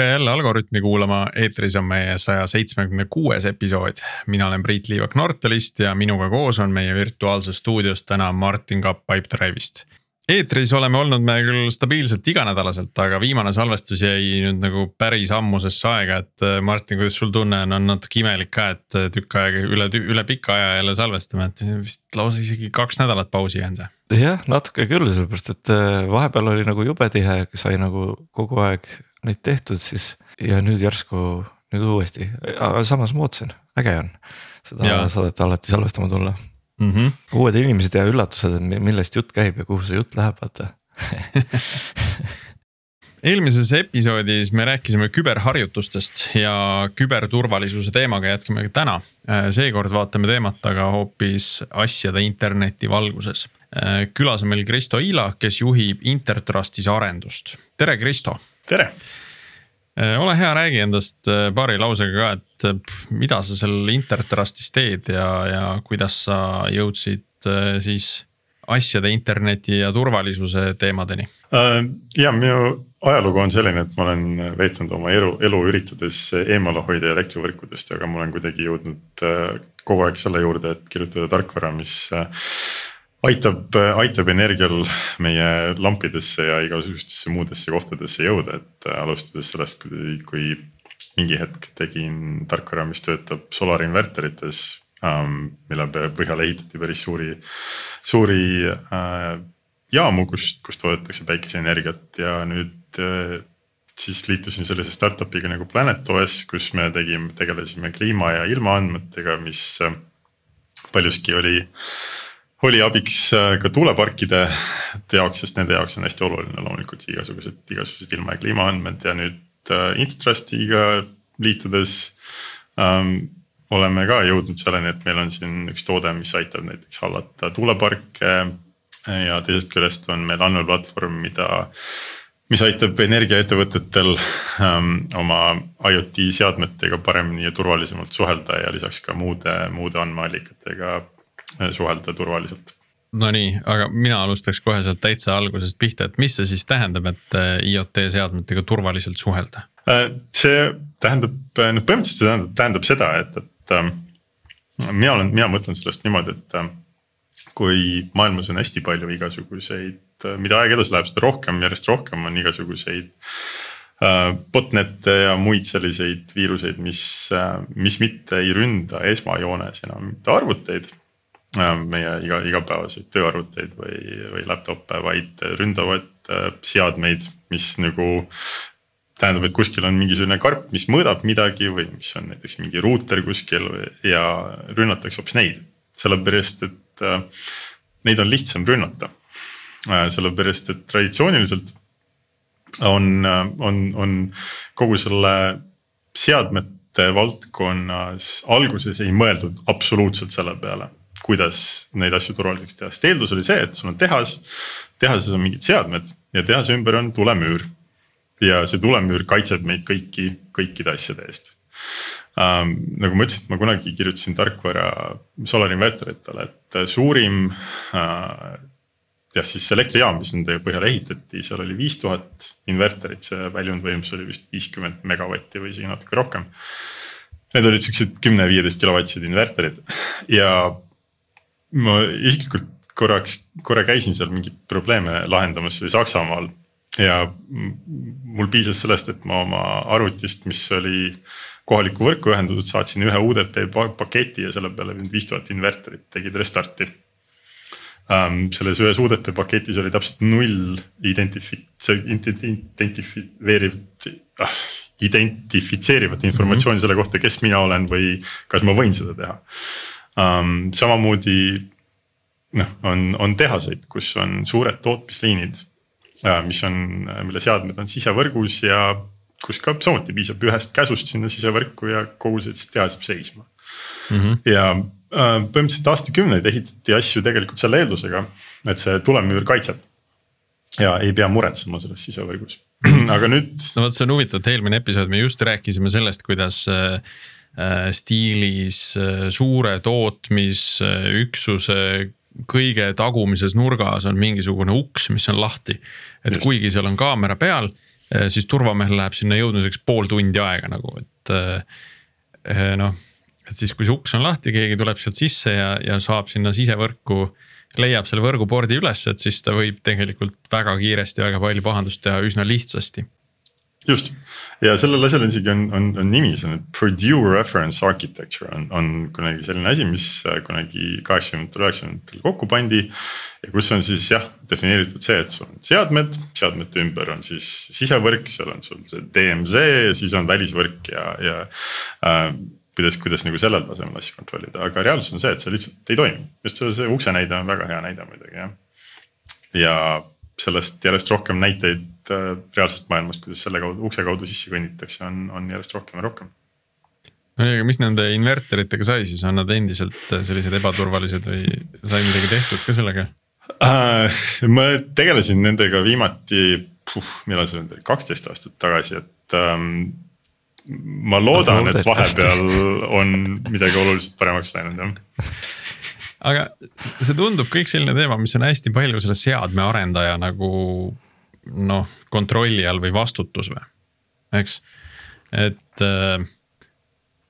tere jälle Algorütmi kuulama, eetris on meie saja seitsmekümne kuues episood. mina olen Priit Liivak Nortalist ja minuga koos on meie virtuaalses stuudios täna Martin Kapp Pipedrive'ist. eetris oleme olnud me küll stabiilselt iganädalaselt, aga viimane salvestus jäi nüüd nagu päris ammusesse aega, et äh, Martin, kuidas sul tunne on, on natuke imelik ka, et äh, tükk aega üle, üle pika aja jälle salvestame, et vist lausa isegi kaks nädalat pausi jäänud jah, natuke küll, sellepärast et äh, vahepeal oli nagu jube tihe, sai nagu kogu aeg neid tehtud, siis ja nüüd järsku nüüd uuesti, aga samas ma ootasin, äge on seda ja. saadet alati salvestama tulla mm. -hmm. uued inimesed ja üllatused, millest jutt käib ja kuhu see jutt läheb, vaata eelmises episoodis me rääkisime küberharjutustest ja küberturvalisuse teemaga jätkame ka täna. seekord vaatame teemat aga hoopis asjade interneti valguses. külas on meil Kristo Iila, kes juhib Intertrustis arendust. tere, Kristo tere. Äh, ole hea, räägi endast äh, paari lausega ka, et äh, mida sa seal Intertrustis teed ja, ja kuidas sa jõudsid siis asjade interneti ja turvalisuse teemadeni? ja minu ajalugu on selline, et ma olen veetnud oma elu, elu üritades eemale hoida elektrivõrkudest, aga ma olen kuidagi jõudnud kogu aeg selle juurde, et kirjutada tarkvara, mis aitab, aitab energial meie lampidesse ja igasugustesse muudesse kohtadesse jõuda, et alustades sellest, kui, kui mingi hetk tegin tarkvara, mis töötab solar inverterites ähm,. mille põhjal ehitati päris suuri, suuri äh, jaamu, kust, kus toodetakse päikeseenergiat ja nüüd äh, siis liitusin sellise startup'iga nagu PlanetOS, kus me tegime, tegelesime kliima ja ilmaandmetega, mis äh, paljuski oli oli abiks äh, ka tuuleparkide jaoks, sest nende jaoks on hästi oluline loomulikult igasugused, igasugused ilma ja kliimaandmed ja nüüd äh, Intertrustiga liitudes ähm, oleme ka jõudnud selleni, et meil on siin üks toode, mis aitab näiteks hallata tuuleparke. ja teisest küljest on meil andmeplatvorm, mida, mis aitab energiaettevõtetel ähm, oma IoT seadmetega paremini ja turvalisemalt suhelda ja lisaks ka muude, muude andmeallikatega Äh, suhelda turvaliselt. Nonii, aga mina alustaks kohe sealt täitsa algusest pihta, et mis see siis tähendab, et äh, IoT seadmetega turvaliselt suhelda? Äh, see tähendab, noh põhimõtteliselt see tähendab, tähendab seda, et, et ähm, mina olen, mina mõtlen sellest niimoodi, et kui maailmas on hästi palju igasuguseid, mida aeg edasi läheb, seda rohkem, järjest rohkem on igasuguseid botnet'e ja muid selliseid viiruseid, mis, mis mitte ei ründa esmajoones enam mitte arvuteid Äh, meie iga, igapäevaseid tööarvuteid või, või laptop'e, vaid ründavad äh, seadmeid, mis nagu. tähendab, et kuskil on mingisugune karp, mis mõõdab midagi või mis on näiteks mingi ruuter kuskil ja rünnatakse hoopis neid. sellepärast, et äh, neid on lihtsam rünnata. sellepärast, et traditsiooniliselt on, on, on kogu selle seadmete valdkonnas alguses ei mõeldud absoluutselt selle peale kuidas neid asju turvaliseks teha, sest eeldus oli see, et sul on tehas. tehases on mingid seadmed ja tehase ümber on tulemüür. ja see tulemüür kaitseb meid kõiki, kõikide asjade eest ähm,. nagu ma ütlesin, ma kunagi kirjutasin tarkvara solar inverteritele, et suurim äh, jah, siis elektrijaam, mis nende põhjal ehitati, seal oli viis tuhat inverterit, see väljundvõimsus oli vist viiskümmend megavatti või isegi natuke rohkem. Need olid siuksed kümne-viieteist kilovattised inverterid ja ma isiklikult korraks, korra käisin seal mingeid probleeme lahendamas, see oli Saksamaal. ja mul piisas sellest, et ma oma arvutist, mis oli kohalikku võrku ühendatud, saatsin ühe UDP paketi ja selle peale viis tuhat inverterit tegid restarti um,. selles ühes UDP paketis oli täpselt null identifi-, identifitseerivat ah, identifitseerivat informatsiooni mm -hmm. selle kohta, kes mina olen või kas ma võin seda teha um,. samamoodi noh, on, on tehaseid, kus on suured tootmisliinid, äh, mis on, mille seadmed on sisevõrgus ja kus ka samuti piisab ühest käsust sinna sisevõrku ja kogu see tehas jääb seisma mm. -hmm. ja äh, põhimõtteliselt aastakümneid ehitati asju tegelikult selle eeldusega, et see tulemüür kaitseb. ja ei pea muretsema selles sisevõrgus, aga nüüd. no vot, see on huvitav, et eelmine episood me just rääkisime sellest, kuidas äh, Äh, stiilis äh, suure tootmisüksuse kõige tagumises nurgas on mingisugune uks, mis on lahti. et kuigi seal on kaamera peal, siis turvamehel läheb sinna jõudmiseks pool tundi aega nagu, et noh. et siis, kui see uks on lahti, keegi tuleb sealt sisse ja, ja saab sinna sisevõrku, leiab selle võrgupordi üles, et siis ta võib tegelikult väga kiiresti väga palju pahandust teha üsna lihtsasti just ja sellel asjal isegi on, on, on nimi, see on Purdue Reference Architecture on, on kunagi selline asi, mis äh, kunagi kaheksakümnendatel, üheksakümnendatel kokku pandi. ja kus on siis jah defineeritud see, et sul on seadmed, seadmete ümber on siis sisevõrk, seal on sul see DMZ siis on välisvõrk ja, ja äh, kuidas, kuidas nagu sellel tasemel asju kontrollida, aga reaalsus on see, et see lihtsalt ei toimi. just see, see ukse näide on väga hea näide muidugi jah. ja sellest järjest rohkem näiteid äh, reaalsest maailmast, kuidas selle kaudu, ukse kaudu sisse kõnnitakse, on, on järjest rohkem ja rohkem. no ja mis nende inverteritega sai siis, on nad endiselt äh, sellised ebaturvalised või sai midagi tehtud ka sellega äh,? ma tegelesin nendega viimati, millal see on, kaksteist aastat tagasi, et ähm, ma loodan, et vahepeal on midagi oluliselt paremaks läinud jah aga see tundub kõik selline teema, mis on hästi palju selle seadme arendaja nagu noh, kontrolli all või vastutus või, eks. et äh,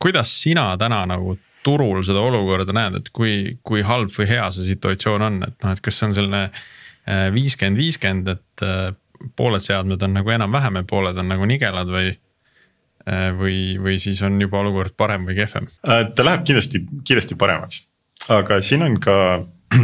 kuidas sina täna nagu turul seda olukorda näed, et kui, kui halb või hea see situatsioon on, et noh, et kas see on selline äh, viiskümmend, viiskümmend, et äh, pooled seadmed on nagu enam-vähem ja pooled on nagu nigelad või või, või siis on juba olukord parem või kehvem? Ta läheb kindlasti kiiresti paremaks aga siin on ka,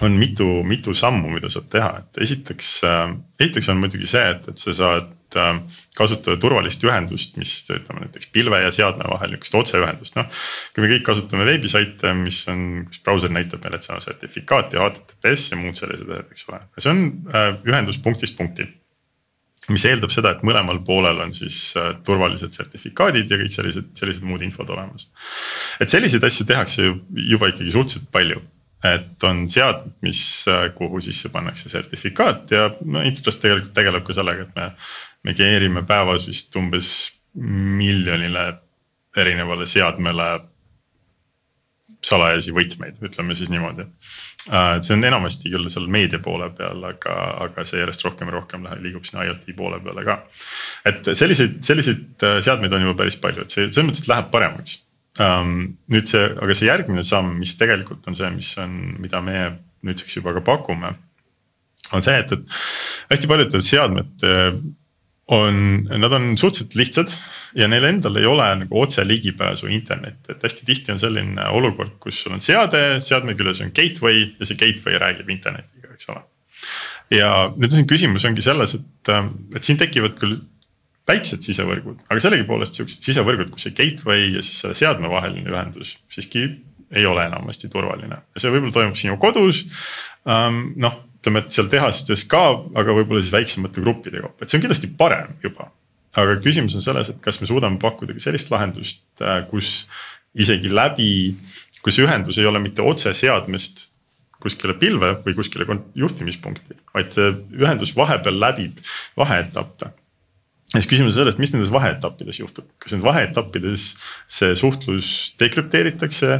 on mitu, mitu sammu, mida saab teha, et esiteks, äh, esiteks on muidugi see, et, et sa saad äh, kasutada turvalist ühendust, mis ütleme näiteks pilve ja seadme vahel niukest otseühendust, noh. kui me kõik kasutame veebisaite, mis on, kus brauser näitab meile, et see on sertifikaat ja HTTPS ja muud sellised eks ole, see on äh, ühendus punktist punkti mis eeldab seda, et mõlemal poolel on siis turvalised sertifikaadid ja kõik sellised, sellised muud infod olemas. et selliseid asju tehakse ju juba ikkagi suhteliselt palju. Et on seadmed, mis, äh, kuhu sisse pannakse sertifikaat ja no Intertrust tegelikult tegeleb ka sellega, et me. me geneerime päevas vist umbes miljonile erinevale seadmele salajasi võtmeid, ütleme siis niimoodi Äh, et see on enamasti küll seal meedia poole peal, aga, aga see järjest rohkem ja rohkem läheb, liigub sinna IoT poole peale ka. et selliseid, selliseid äh, seadmeid on juba päris palju, et see selles mõttes, läheb paremaks. Ähm, nüüd see, aga see järgmine samm, mis tegelikult on see, mis on, mida me nüüdseks juba ka pakume. on see, et, et hästi paljudel seadmetel on, nad on suhteliselt lihtsad ja neil endal ei ole nagu otse ligipääsu internetti, et hästi tihti on selline olukord, kus sul on seade, seadme küljes on gateway ja see gateway räägib internetiga, eks ole. ja nüüd siin küsimus ongi selles, et, et siin tekivad küll väiksed sisevõrgud, aga sellegipoolest siuksed sisevõrgud, kus see gateway ja siis selle seadme vaheline ühendus siiski ei ole enamasti turvaline ja see võib-olla toimub sinu kodus um,. noh ütleme, et seal tehastes ka, aga võib-olla siis väiksemate gruppide kaupa, et see on kindlasti parem juba. aga küsimus on selles, et kas me suudame pakkuda ka sellist lahendust, äh, kus isegi läbi, kus ühendus ei ole mitte otse seadmest kuskile pilve või kuskile juhtimispunkti, vaid see ühendus vahepeal läbib vaheetappe siis küsimus on selles, mis nendes vaheetappides juhtub, kas nendes vaheetappides see suhtlus dekrüpteeritakse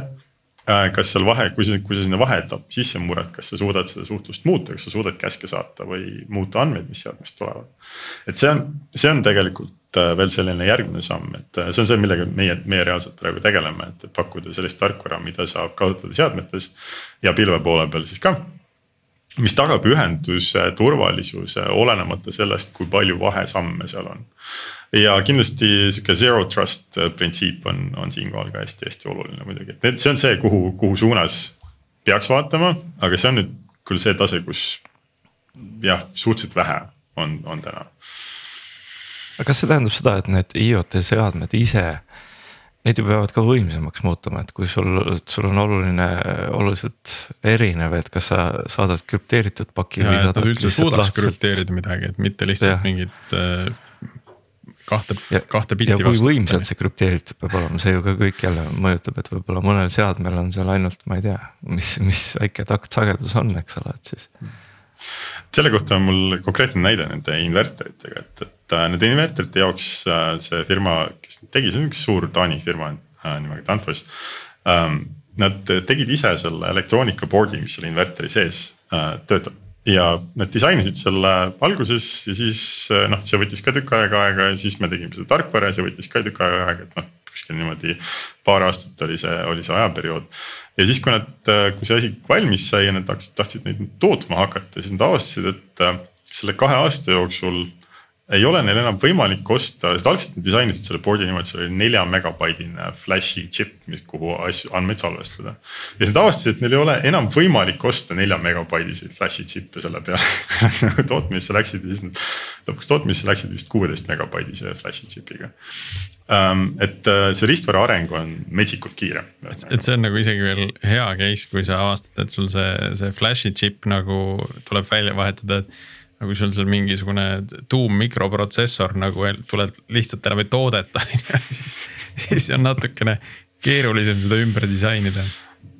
Äh, kas seal vahe, kui sa, kui sa sinna vaheetappi sisse murrad, kas sa suudad seda suhtlust muuta, kas sa suudad käske saata või muuta andmeid, mis seadmest tulevad. et see on, see on tegelikult äh, veel selline järgmine samm, et äh, see on see, millega meie, meie reaalselt praegu tegeleme, et, et pakkuda sellist tarkvara, mida saab kasutada seadmetes ja pilve poole peal siis ka mis tagab ühenduse turvalisuse olenemata sellest, kui palju vahesamme seal on ja kindlasti sihuke zero trust äh, printsiip on, on siinkohal ka hästi-hästi oluline muidugi, et see on see, kuhu, kuhu suunas peaks vaatama, aga see on nüüd küll see tase, kus jah, suhteliselt vähe on, on täna. aga kas see tähendab seda, et need IoT seadmed ise, need ju peavad ka võimsamaks muutuma, et kui sul, sul on oluline, oluliselt erinev, et kas sa saadad krüpteeritud paki. ja, et nad üldse suudaks krüpteerida midagi, et mitte lihtsalt mingit äh, kahte, kahte bitti vastu. ja kui võimsalt see krüpteeritud peab olema, see ju ka kõik jälle mõjutab, et võib-olla mõnel seadmel on seal ainult, ma ei tea, mis, mis väike taktsagedus on, eks ole, et siis. Selle kohta on mul konkreetne näide nende inverteritega, et, et äh, nende inverterite jaoks äh, see firma, kes tegi, see on üks suur Taani firma äh, nimega Danfoss ähm,. Nad tegid ise selle elektroonika board'i, mis selle inverteri sees töötab ja nad disainisid selle alguses ja siis noh, see võttis ka tükk aega aega ja siis me tegime seda tarkvara ja see võttis ka tükk aega aega, et noh kuskil niimoodi paar aastat oli see, oli see ajaperiood. Ja siis, kui nad, kui see asi valmis sai ja nad tahtsid, tahtsid neid tootma hakata, siis nad avastasid, et selle kahe aasta jooksul ei ole neil enam võimalik osta, sest algselt nad disainisid selle board'i niimoodi, see oli nelja megabaidine flash'i chip, mis, kuhu asju, andmeid salvestada. ja siis nad avastasid, et neil ei ole enam võimalik osta nelja megabaidiseid flash'i chip'e selle peale kui nad nagu tootmisse läksid ja siis nad lõpuks tootmisse läksid vist kuueteist megabaidise flash'i chip'iga um,. et äh, see riistvara areng on metsikult kiire. et see on nagu isegi veel hea case, kui sa avastad, et sul see, see flash'i chip nagu tuleb välja vahetada, et nagu sul seal mingisugune tuummikroprotsessor nagu tuleb lihtsalt enam ei toodeta on ju, siis, siis on natukene keerulisem seda ümber disainida.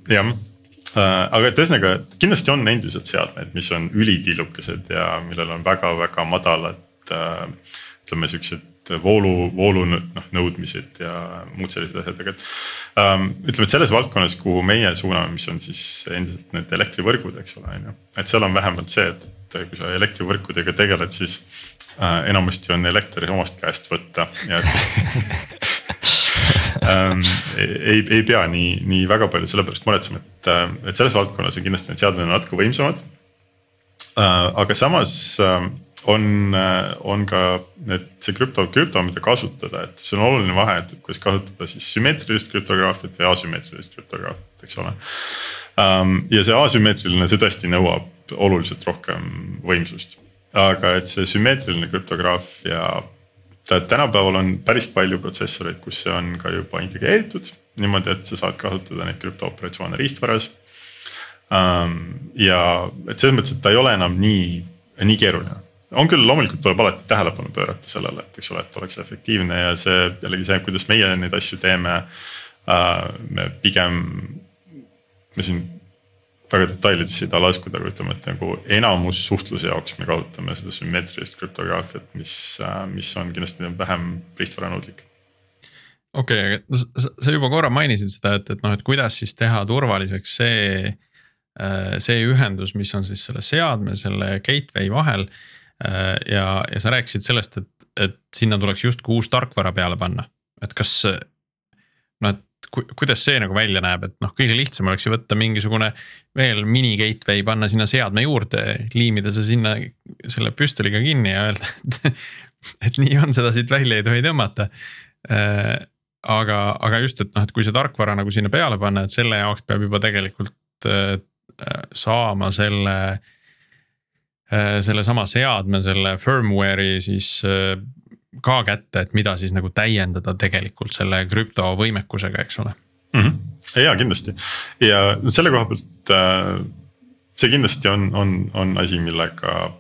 jah äh,, aga et ühesõnaga kindlasti on endiselt seadmeid, mis on ülitillukesed ja millel on väga-väga madalad äh, ütleme siuksed voolu, voolu noh nõudmised ja muud sellised asjad, aga et ähm,. ütleme, et selles valdkonnas, kuhu meie suuname, mis on siis endiselt need elektrivõrgud, eks ole, on ju. et seal on vähemalt see, et kui sa elektrivõrkudega tegeled, siis äh, enamasti on elekter omast käest võtta ja ähm, ei, ei pea nii, nii väga palju selle pärast muretsema, et, äh, et selles valdkonnas on kindlasti need seadmed natuke võimsamad äh,. aga samas äh, on, äh, on ka need, see krüpto, krüpto, mida kasutada, et see on oluline vahe, et kuidas kasutada siis sümmeetrilist krüptograafiat või asümmeetrilist krüptograafiat, eks ole um,. ja see asümmeetriline, see tõesti nõuab oluliselt rohkem võimsust. aga et see sümmeetriline krüptograafia, ta tänapäeval on päris palju protsessoreid, kus see on ka juba integreeritud niimoodi, et sa saad kasutada neid krüptooperatsioone riistvaras um,. ja et selles mõttes, et ta ei ole enam nii, nii keeruline on küll, loomulikult tuleb alati tähelepanu pöörata sellele, et eks ole, et oleks efektiivne ja see jällegi see, kuidas meie neid asju teeme uh,. me pigem, me siin väga detailidesse ei taha laskuda, aga ütleme, et nagu enamus suhtluse jaoks me kasutame seda sümmeetrilist krüptograafiat, mis, mis on kindlasti vähem riistvaranõudlik okei okay,, sa juba korra mainisid seda, et, et noh, et kuidas siis teha turvaliseks see, äh, see ühendus, mis on siis selle seadme, selle gateway vahel. Äh, ja, ja sa rääkisid sellest, et, et sinna tuleks justkui uus tarkvara peale panna, et kas noh, et ku, kuidas see nagu välja näeb, et noh, kõige lihtsam oleks ju võtta mingisugune veel mini gateway, panna sinna seadme juurde, liimida see sinna selle püstoliga kinni ja öelda, et, et nii on, seda siit välja ei tohi tõmmata. Äh, aga, aga just, et noh, et kui see tarkvara nagu sinna peale panna, et selle jaoks peab juba tegelikult äh, saama selle sellesama seadme, selle firmware'i siis ka kätte, et mida siis nagu täiendada tegelikult selle krüptovõimekusega, eks ole mm. -hmm. ja kindlasti ja selle koha pealt äh, see kindlasti on, on, on asi, millega,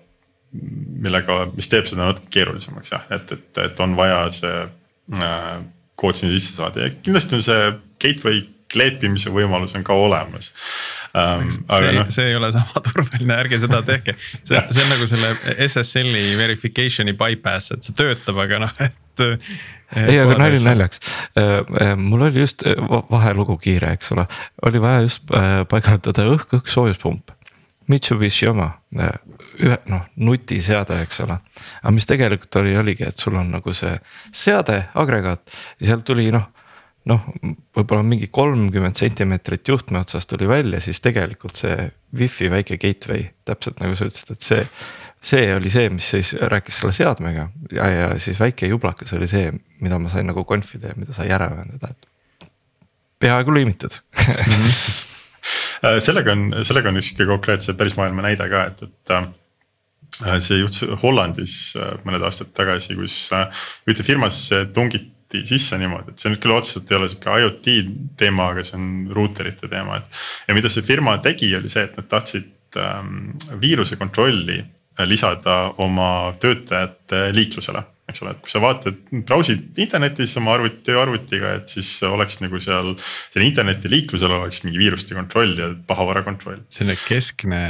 millega, mis teeb seda natuke keerulisemaks jah, et, et, et on vaja see äh, kood sinna sisse saada ja kindlasti on see gateway kleepimise võimalus on ka olemas um,. see, no. see ei ole sama turvaline, ärge seda tehke, see, see on nagu selle SSL-i verification'i bypass, et see töötab, aga noh, et ei, aga nali naljaks, äh, äh, mul oli just äh, vahelugu kiire, eks ole, oli vaja just paigaldada õhk-õhk soojuspump. Mitsubishi oma, ühe noh nutiseade, eks ole. aga mis tegelikult oli, oligi, et sul on nagu see seade, agregaat ja sealt tuli noh noh, võib-olla mingi kolmkümmend sentimeetrit juhtme otsast tuli välja, siis tegelikult see wifi väike gateway, täpselt nagu sa ütlesid, et see. see oli see, mis siis rääkis selle seadmega ja, ja siis väike jublakas oli see, mida ma sain nagu conf'ida ja mida sai ära ühendada, et. peaaegu lõimitud sellega on, sellega on üks konkreetse päris maailma näide ka, et, et äh, see juhtus Hollandis äh, mõned aastad tagasi, kus äh, ühte firmasse tungiti IoT sisse niimoodi, et see nüüd küll otseselt ei ole sihuke IoT teema, aga see on ruuterite teema, et. ja mida see firma tegi, oli see, et nad tahtsid ähm, viiruse kontrolli lisada oma töötajate liiklusele eks ole, et kui sa vaatad, brausid internetis oma arvuti, arvutiga, et siis oleks nagu seal. selle interneti liiklusel oleks mingi viiruste kontroll ja pahavara kontroll. selline keskne,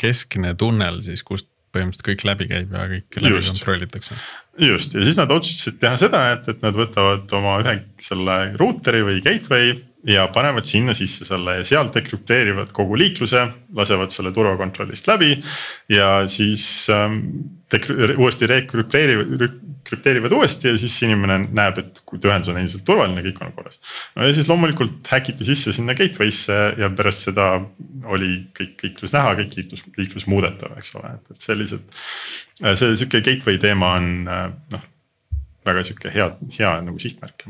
keskne tunnel siis, kust põhimõtteliselt kõik läbi käib ja kõik läbi Just. kontrollitakse. just ja siis nad otsustasid teha seda, et, et nad võtavad oma ühe selle ruuteri või gateway ja panevad sinna sisse selle ja sealt dekrüpteerivad kogu liikluse, lasevad selle turvakontrollist läbi. ja siis ähm, uuesti rekrüpteerivad, krüpteerivad uuesti ja siis inimene näeb, et ühendus on endiselt turvaline, kõik on korras. no ja siis loomulikult häkiti sisse sinna gateway'sse ja pärast seda oli kõik liiklus näha, kõik liiklus, liiklus muudetav, eks ole, et, et sellised. Äh, see sihuke gateway teema on äh, noh, väga sihuke hea, hea nagu sihtmärk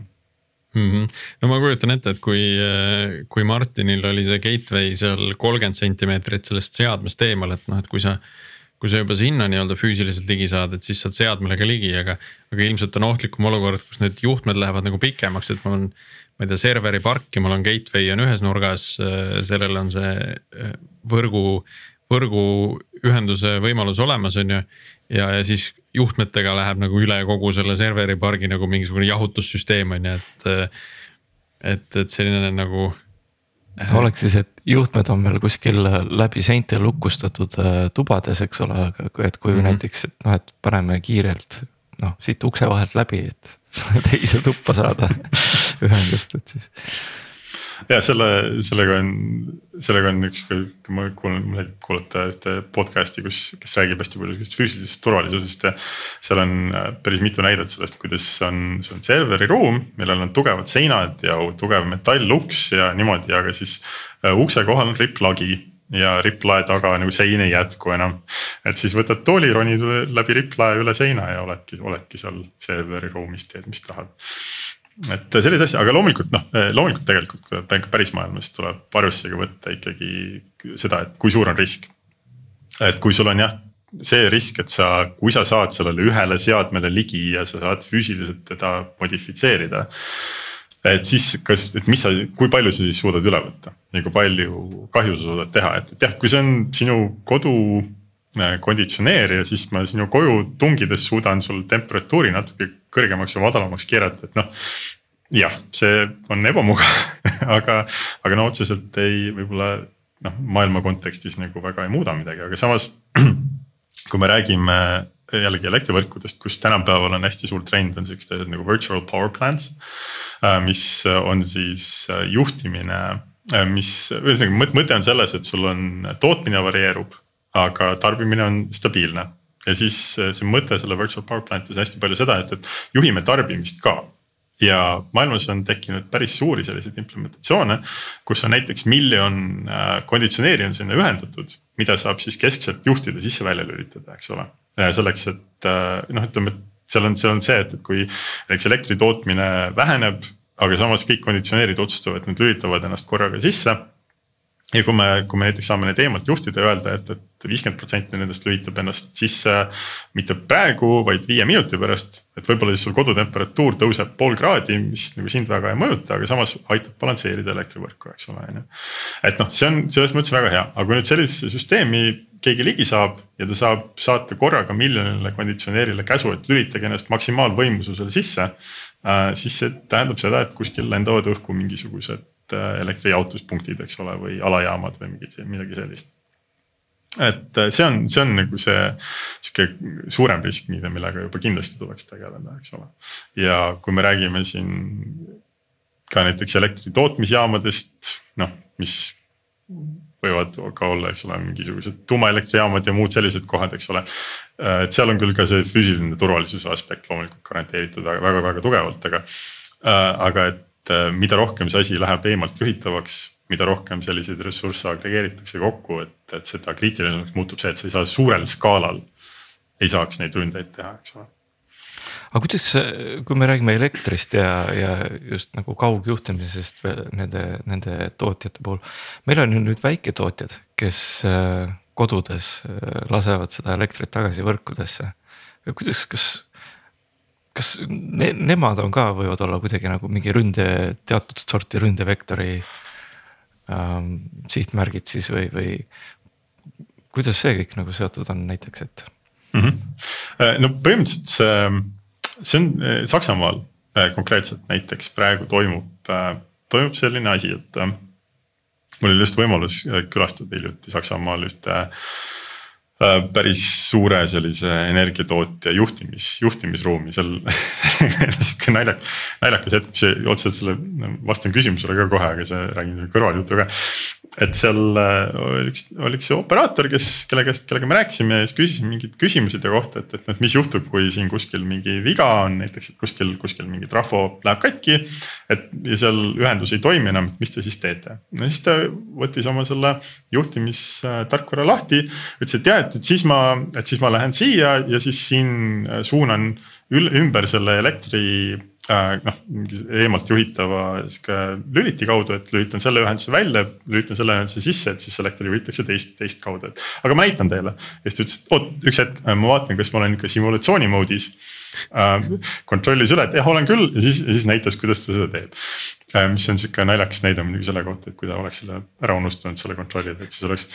mm. -hmm. no ma kujutan ette, et kui, kui Martinil oli see gateway seal kolmkümmend sentimeetrit sellest seadmest eemal, et noh, et kui sa. kui sa juba sinna nii-öelda füüsiliselt ligi saad, et siis saad seadmele ligi, aga, aga ilmselt on ohtlikum olukord, kus need juhtmed lähevad nagu pikemaks, et mul on. ma ei tea, serveri park ja mul on gateway on ühes nurgas, sellel on see võrgu, võrguühenduse võimalus olemas, on ju. ja, ja siis juhtmetega läheb nagu üle kogu selle serveri pargi nagu mingisugune jahutussüsteem on ju, et. et, et selline nagu. oleks siis, et juhtmed on meil kuskil läbi seinte lukustatud äh, tubades, eks ole, aga et kui mm -hmm. näiteks, et noh, et paneme kiirelt noh siit ukse vahelt läbi, et teise tuppa saada ühendust, et siis ja selle, sellega on, sellega on üks, ma kuulan, mul meeldib kuulata ühte podcast'i, kus, kes räägib hästi palju sihukesest füüsilisest turvalisusest ja. seal on äh, päris mitu näidet sellest, kuidas on, see on serveri ruum, millel on tugevad seinad ja tugev metalluks ja niimoodi, aga siis uh, ukse kohal on ripplagi ja ripplae taga nagu sein ei jätku enam. et siis võtad tooli, ronid läbi ripplae üle seina ja oledki, oledki seal serveri ruumis, teed, mis tahad et selliseid asju, aga loomulikult noh, loomulikult tegelikult päris maailmas tuleb arvesse ka võtta ikkagi seda, et kui suur on risk. et kui sul on jah, see risk, et sa, kui sa saad sellele ühele seadmele ligi ja sa saad füüsiliselt teda modifitseerida. et siis kas, et mis sa, kui palju sa siis suudad üle võtta ja kui palju kahju sa suudad teha, et, et jah, kui see on sinu kodu Äh, konditsioneerija, siis ma sinu koju tungides suudan sul temperatuuri natuke kõrgemaks või madalamaks keerata, et noh. jah, see on ebamugav aga, aga no otseselt ei, võib-olla noh, maailma kontekstis nagu väga ei muuda midagi, aga samas. kui me räägime jällegi elektrivõrkudest, kus tänapäeval on hästi suur trend, on siuksed asjad nagu virtual power plants. Äh, mis on siis äh, juhtimine, mis, ühesõnaga mõte on selles, et sul on tootmine varieerub aga tarbimine on stabiilne. Ja siis eh, see mõte selle virtual power plant'is hästi palju seda, et, et juhime tarbimist ka ja maailmas on tekkinud päris suuri selliseid implementatsioone, kus on näiteks miljon äh, konditsioneeri on sinna ühendatud, mida saab siis keskselt juhtida, sisse-välja lülitada, eks ole. selleks, et äh, noh, ütleme, et seal on, seal on see, et, et kui näiteks elektri tootmine väheneb, aga samas kõik konditsioneerid otsustavad, et nad lülitavad ennast korraga sisse ja kui me, kui me näiteks saame neid eemalt juhtida ja öelda et, et viiskümmend protsenti nendest lülitab ennast sisse mitte praegu, vaid viie minuti pärast. et võib-olla siis sul kodutemperatuur tõuseb pool kraadi, mis nagu sind väga ei mõjuta, aga samas aitab balansseerida elektrivõrku, eks ole, on ju. et noh, see on selles mõttes väga hea, aga kui nüüd sellisesse süsteemi keegi ligi saab ja ta saab saata korraga miljonile konditsioneerile käsu, et lülitage ennast maksimaalvõimsusel sisse. Äh, siis see tähendab seda, et kuskil lendavad õhku mingisugused Äh, elektrijaotuspunktid, eks ole, või alajaamad või mingid, midagi sellist. et äh, see on, see on nagu see sihuke suurem risk, mida, millega juba kindlasti tuleks tegeleda, eks ole. ja kui me räägime siin ka näiteks elektri tootmisjaamadest, noh, mis võivad ka olla, eks ole, mingisugused tuumaelektrijaamad ja muud sellised kohad, eks ole. Äh, et seal on küll ka see füüsiline turvalisuse aspekt loomulikult garanteeritud väga-väga tugevalt, aga, aga et et äh, mida rohkem see asi läheb eemalt juhitavaks, mida rohkem selliseid ressursse agregeeritakse kokku, et, et seda kriitilisemaks muutub see, et sa ei saa suurel skaalal. ei saaks neid ründeid teha, eks ole aga kuidas, kui me räägime elektrist ja, ja just nagu kaugjuhtimisest nende, nende tootjate puhul. meil on ju nüüd väiketootjad, kes äh, kodudes äh, lasevad seda elektrit tagasi võrkudesse. kuidas, kas kas ne, nemad on ka, võivad olla kuidagi nagu mingi ründe, teatud sorti ründevektori ähm, sihtmärgid siis või, või kuidas see kõik nagu seotud on näiteks, et mm? -hmm. no põhimõtteliselt see, see on äh, Saksamaal äh, konkreetselt näiteks praegu toimub, toimub selline asi, et mul oli just võimalus külastada hiljuti Saksamaal ühte äh, päris suure sellise energiatootja juhtimis, juhtimisruumi, seal sihuke naljak, naljakas hetk, mis otseselt selle vastan küsimusele ka kohe, aga see räägin kõrvaljutu ka et seal äh, oli üks, oli üks operaator, kes, kelle käest, kellega me rääkisime ja siis küsisime mingeid küsimusi ta kohta, et, et noh, mis juhtub, kui siin kuskil mingi viga on, näiteks, kuskil, kuskil mingi trafo läheb katki. et ja seal ühendus ei toimi enam, et mis te siis teete? no siis ta võttis oma selle juhtimistarkvara lahti, ütles, et jah, et, et siis ma, et siis ma lähen siia ja siis siin suunan ümber selle elektri Äh, noh, eemalt juhitava sihuke lüliti kaudu, et lülitan selle ühenduse välja, lülitan selle ühenduse sisse, et siis selektor juhitakse teist, teist kaudu, et. aga ma näitan teile ja siis ta ütles, et oot üks hetk, ma vaatan, kas ma olen ikka simulatsiooni mode'is äh,. kontrollis üle, et jah, olen küll ja siis, ja siis näitas, kuidas ta seda teeb äh,. mis on sihuke naljakas näide muidugi selle kohta, et kui ta oleks selle ära unustanud, selle kontrollida, et siis oleks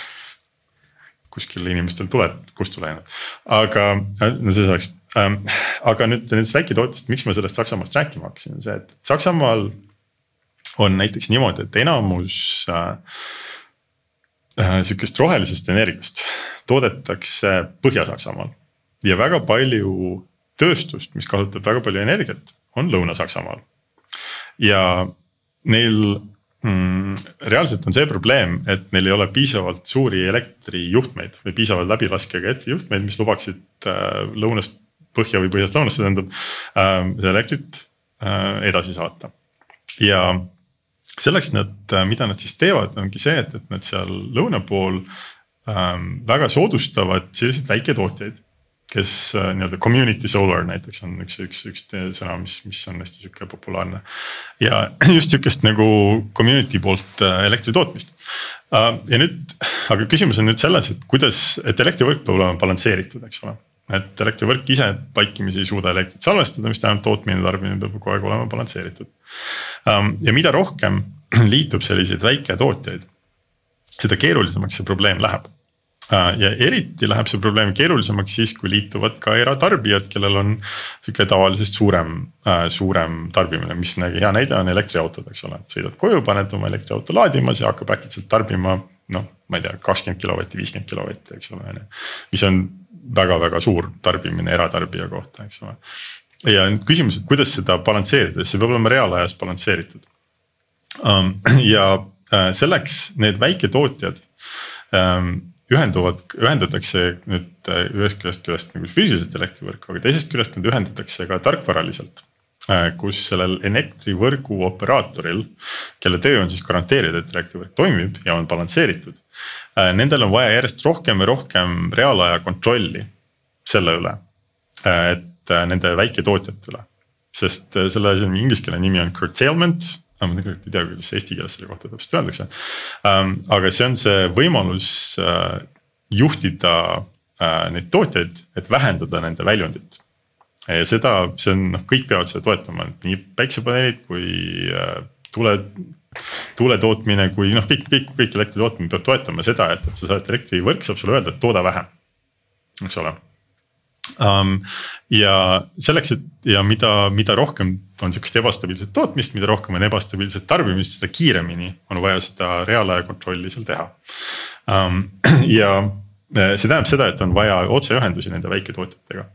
kuskil inimestel tuled kustu läinud, aga no see ähm,. Aga nüüd nendest väiketootjast, miks ma sellest Saksamaast rääkima hakkasin, on see, et Saksamaal on näiteks niimoodi, et enamus äh, äh, sihukest rohelisest energiast toodetakse Põhja-Saksamaal. ja väga palju tööstust, mis kasutab väga palju energiat, on Lõuna-Saksamaal. ja neil mm,. reaalselt on see probleem, et neil ei ole piisavalt suuri elektrijuhtmeid või piisavalt läbilaskega elektrijuhtmeid, mis lubaksid äh, lõunast põhja või põhjast lõunasse tähendab äh, seda elektrit äh, edasi saata. ja selleks nad, äh, mida nad siis teevad, ongi see, et, et nad seal lõuna pool ähm, väga soodustavad selliseid väiketootjaid kes äh, nii-öelda community solar näiteks on üks, üks, üks sõna, mis, mis on hästi sihuke populaarne. ja just sihukest nagu community poolt äh, elektri tootmist äh,. ja nüüd, aga küsimus on nüüd selles, et kuidas, et elektrivõrk peab olema balansseeritud, eks ole et elektrivõrk ise vaikimisi ei suuda elektrit salvestada, mis tähendab tootmine ja tarbimine peab kogu aeg olema balansseeritud. Ähm, ja mida rohkem liitub selliseid väiketootjaid, seda keerulisemaks see probleem läheb. Äh, ja eriti läheb see probleem keerulisemaks siis, kui liituvad ka eratarbijad, kellel on sihuke tavalisest suurem, äh, suurem tarbimine, mis hea näide on elektriautod, eks ole. sõidad koju, paned oma elektriauto laadima, see hakkab äkitselt tarbima noh, ma ei tea, kakskümmend kilovatti, viiskümmend kilovatti, eks ole, on ju. mis on väga-väga suur tarbimine eratarbija kohta, eks ole. ja nüüd küsimus, et kuidas seda balansseerida, see peab olema reaalajas balansseeritud. Um, ja äh, selleks need väiketootjad um, ühenduvad, ühendatakse nüüd äh, ühest küljest küljest nagu füüsiliselt elektrivõrku, aga teisest küljest nad ühendatakse ka tarkvaraliselt Äh, kus sellel elektrivõrgu operaatoril, kelle töö on siis garanteerida, et elektrivõrk toimib ja on balansseeritud. Äh, nendel on vaja järjest rohkem ja rohkem reaalaja kontrolli selle üle, äh, et nende väiketootjate üle. sest selle asja inglise keele nimi on curtailment ma tegelikult ei tea, kuidas eesti keeles selle kohta täpselt öeldakse. Ähm, aga see on see võimalus juhtida neid tootjaid, et vähendada nende väljundit ja seda, see on noh, kõik peavad seda toetama, nii päiksepaneelid kui äh, tuule, tootmine, kui noh, kõik, kõik, kõik elektri tootmine peab toetama seda, et, et sa saad, elektrivõrk saab sulle öelda, et tooda vähem, eks ole um,. ja selleks, et ja mida, mida rohkem on sihukest ebastabiilset tootmist, mida rohkem on ebastabiilset tarbimist, seda kiiremini on vaja seda reaalaja kontrolli seal teha um,. ja äh, see tähendab seda, et on vaja otseühendusi nende väiketootjatega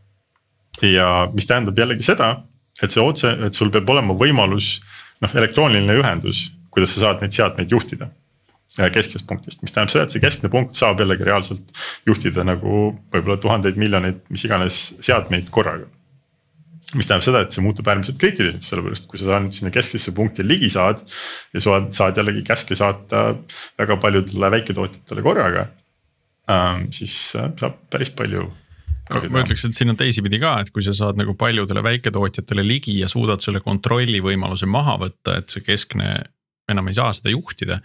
ja mis tähendab jällegi seda, et see otse, et sul peab olema võimalus noh, elektrooniline ühendus, kuidas sa saad neid seadmeid juhtida äh, kesksest punktist, mis tähendab seda, et see keskne punkt saab jällegi reaalselt juhtida nagu võib-olla tuhandeid miljoneid, mis iganes seadmeid korraga. mis tähendab seda, et see muutub äärmiselt kriitiliseks, sellepärast kui sa sinna kesksesse punkti ligi saad. ja saad, saad jällegi käske saata väga paljudele väiketootjatele korraga ähm,. siis äh, saab päris palju ma ütleks, et siin on teisipidi ka, et kui sa saad nagu paljudele väiketootjatele ligi ja suudad selle kontrolli võimaluse maha võtta, et see keskne enam ei saa seda juhtida.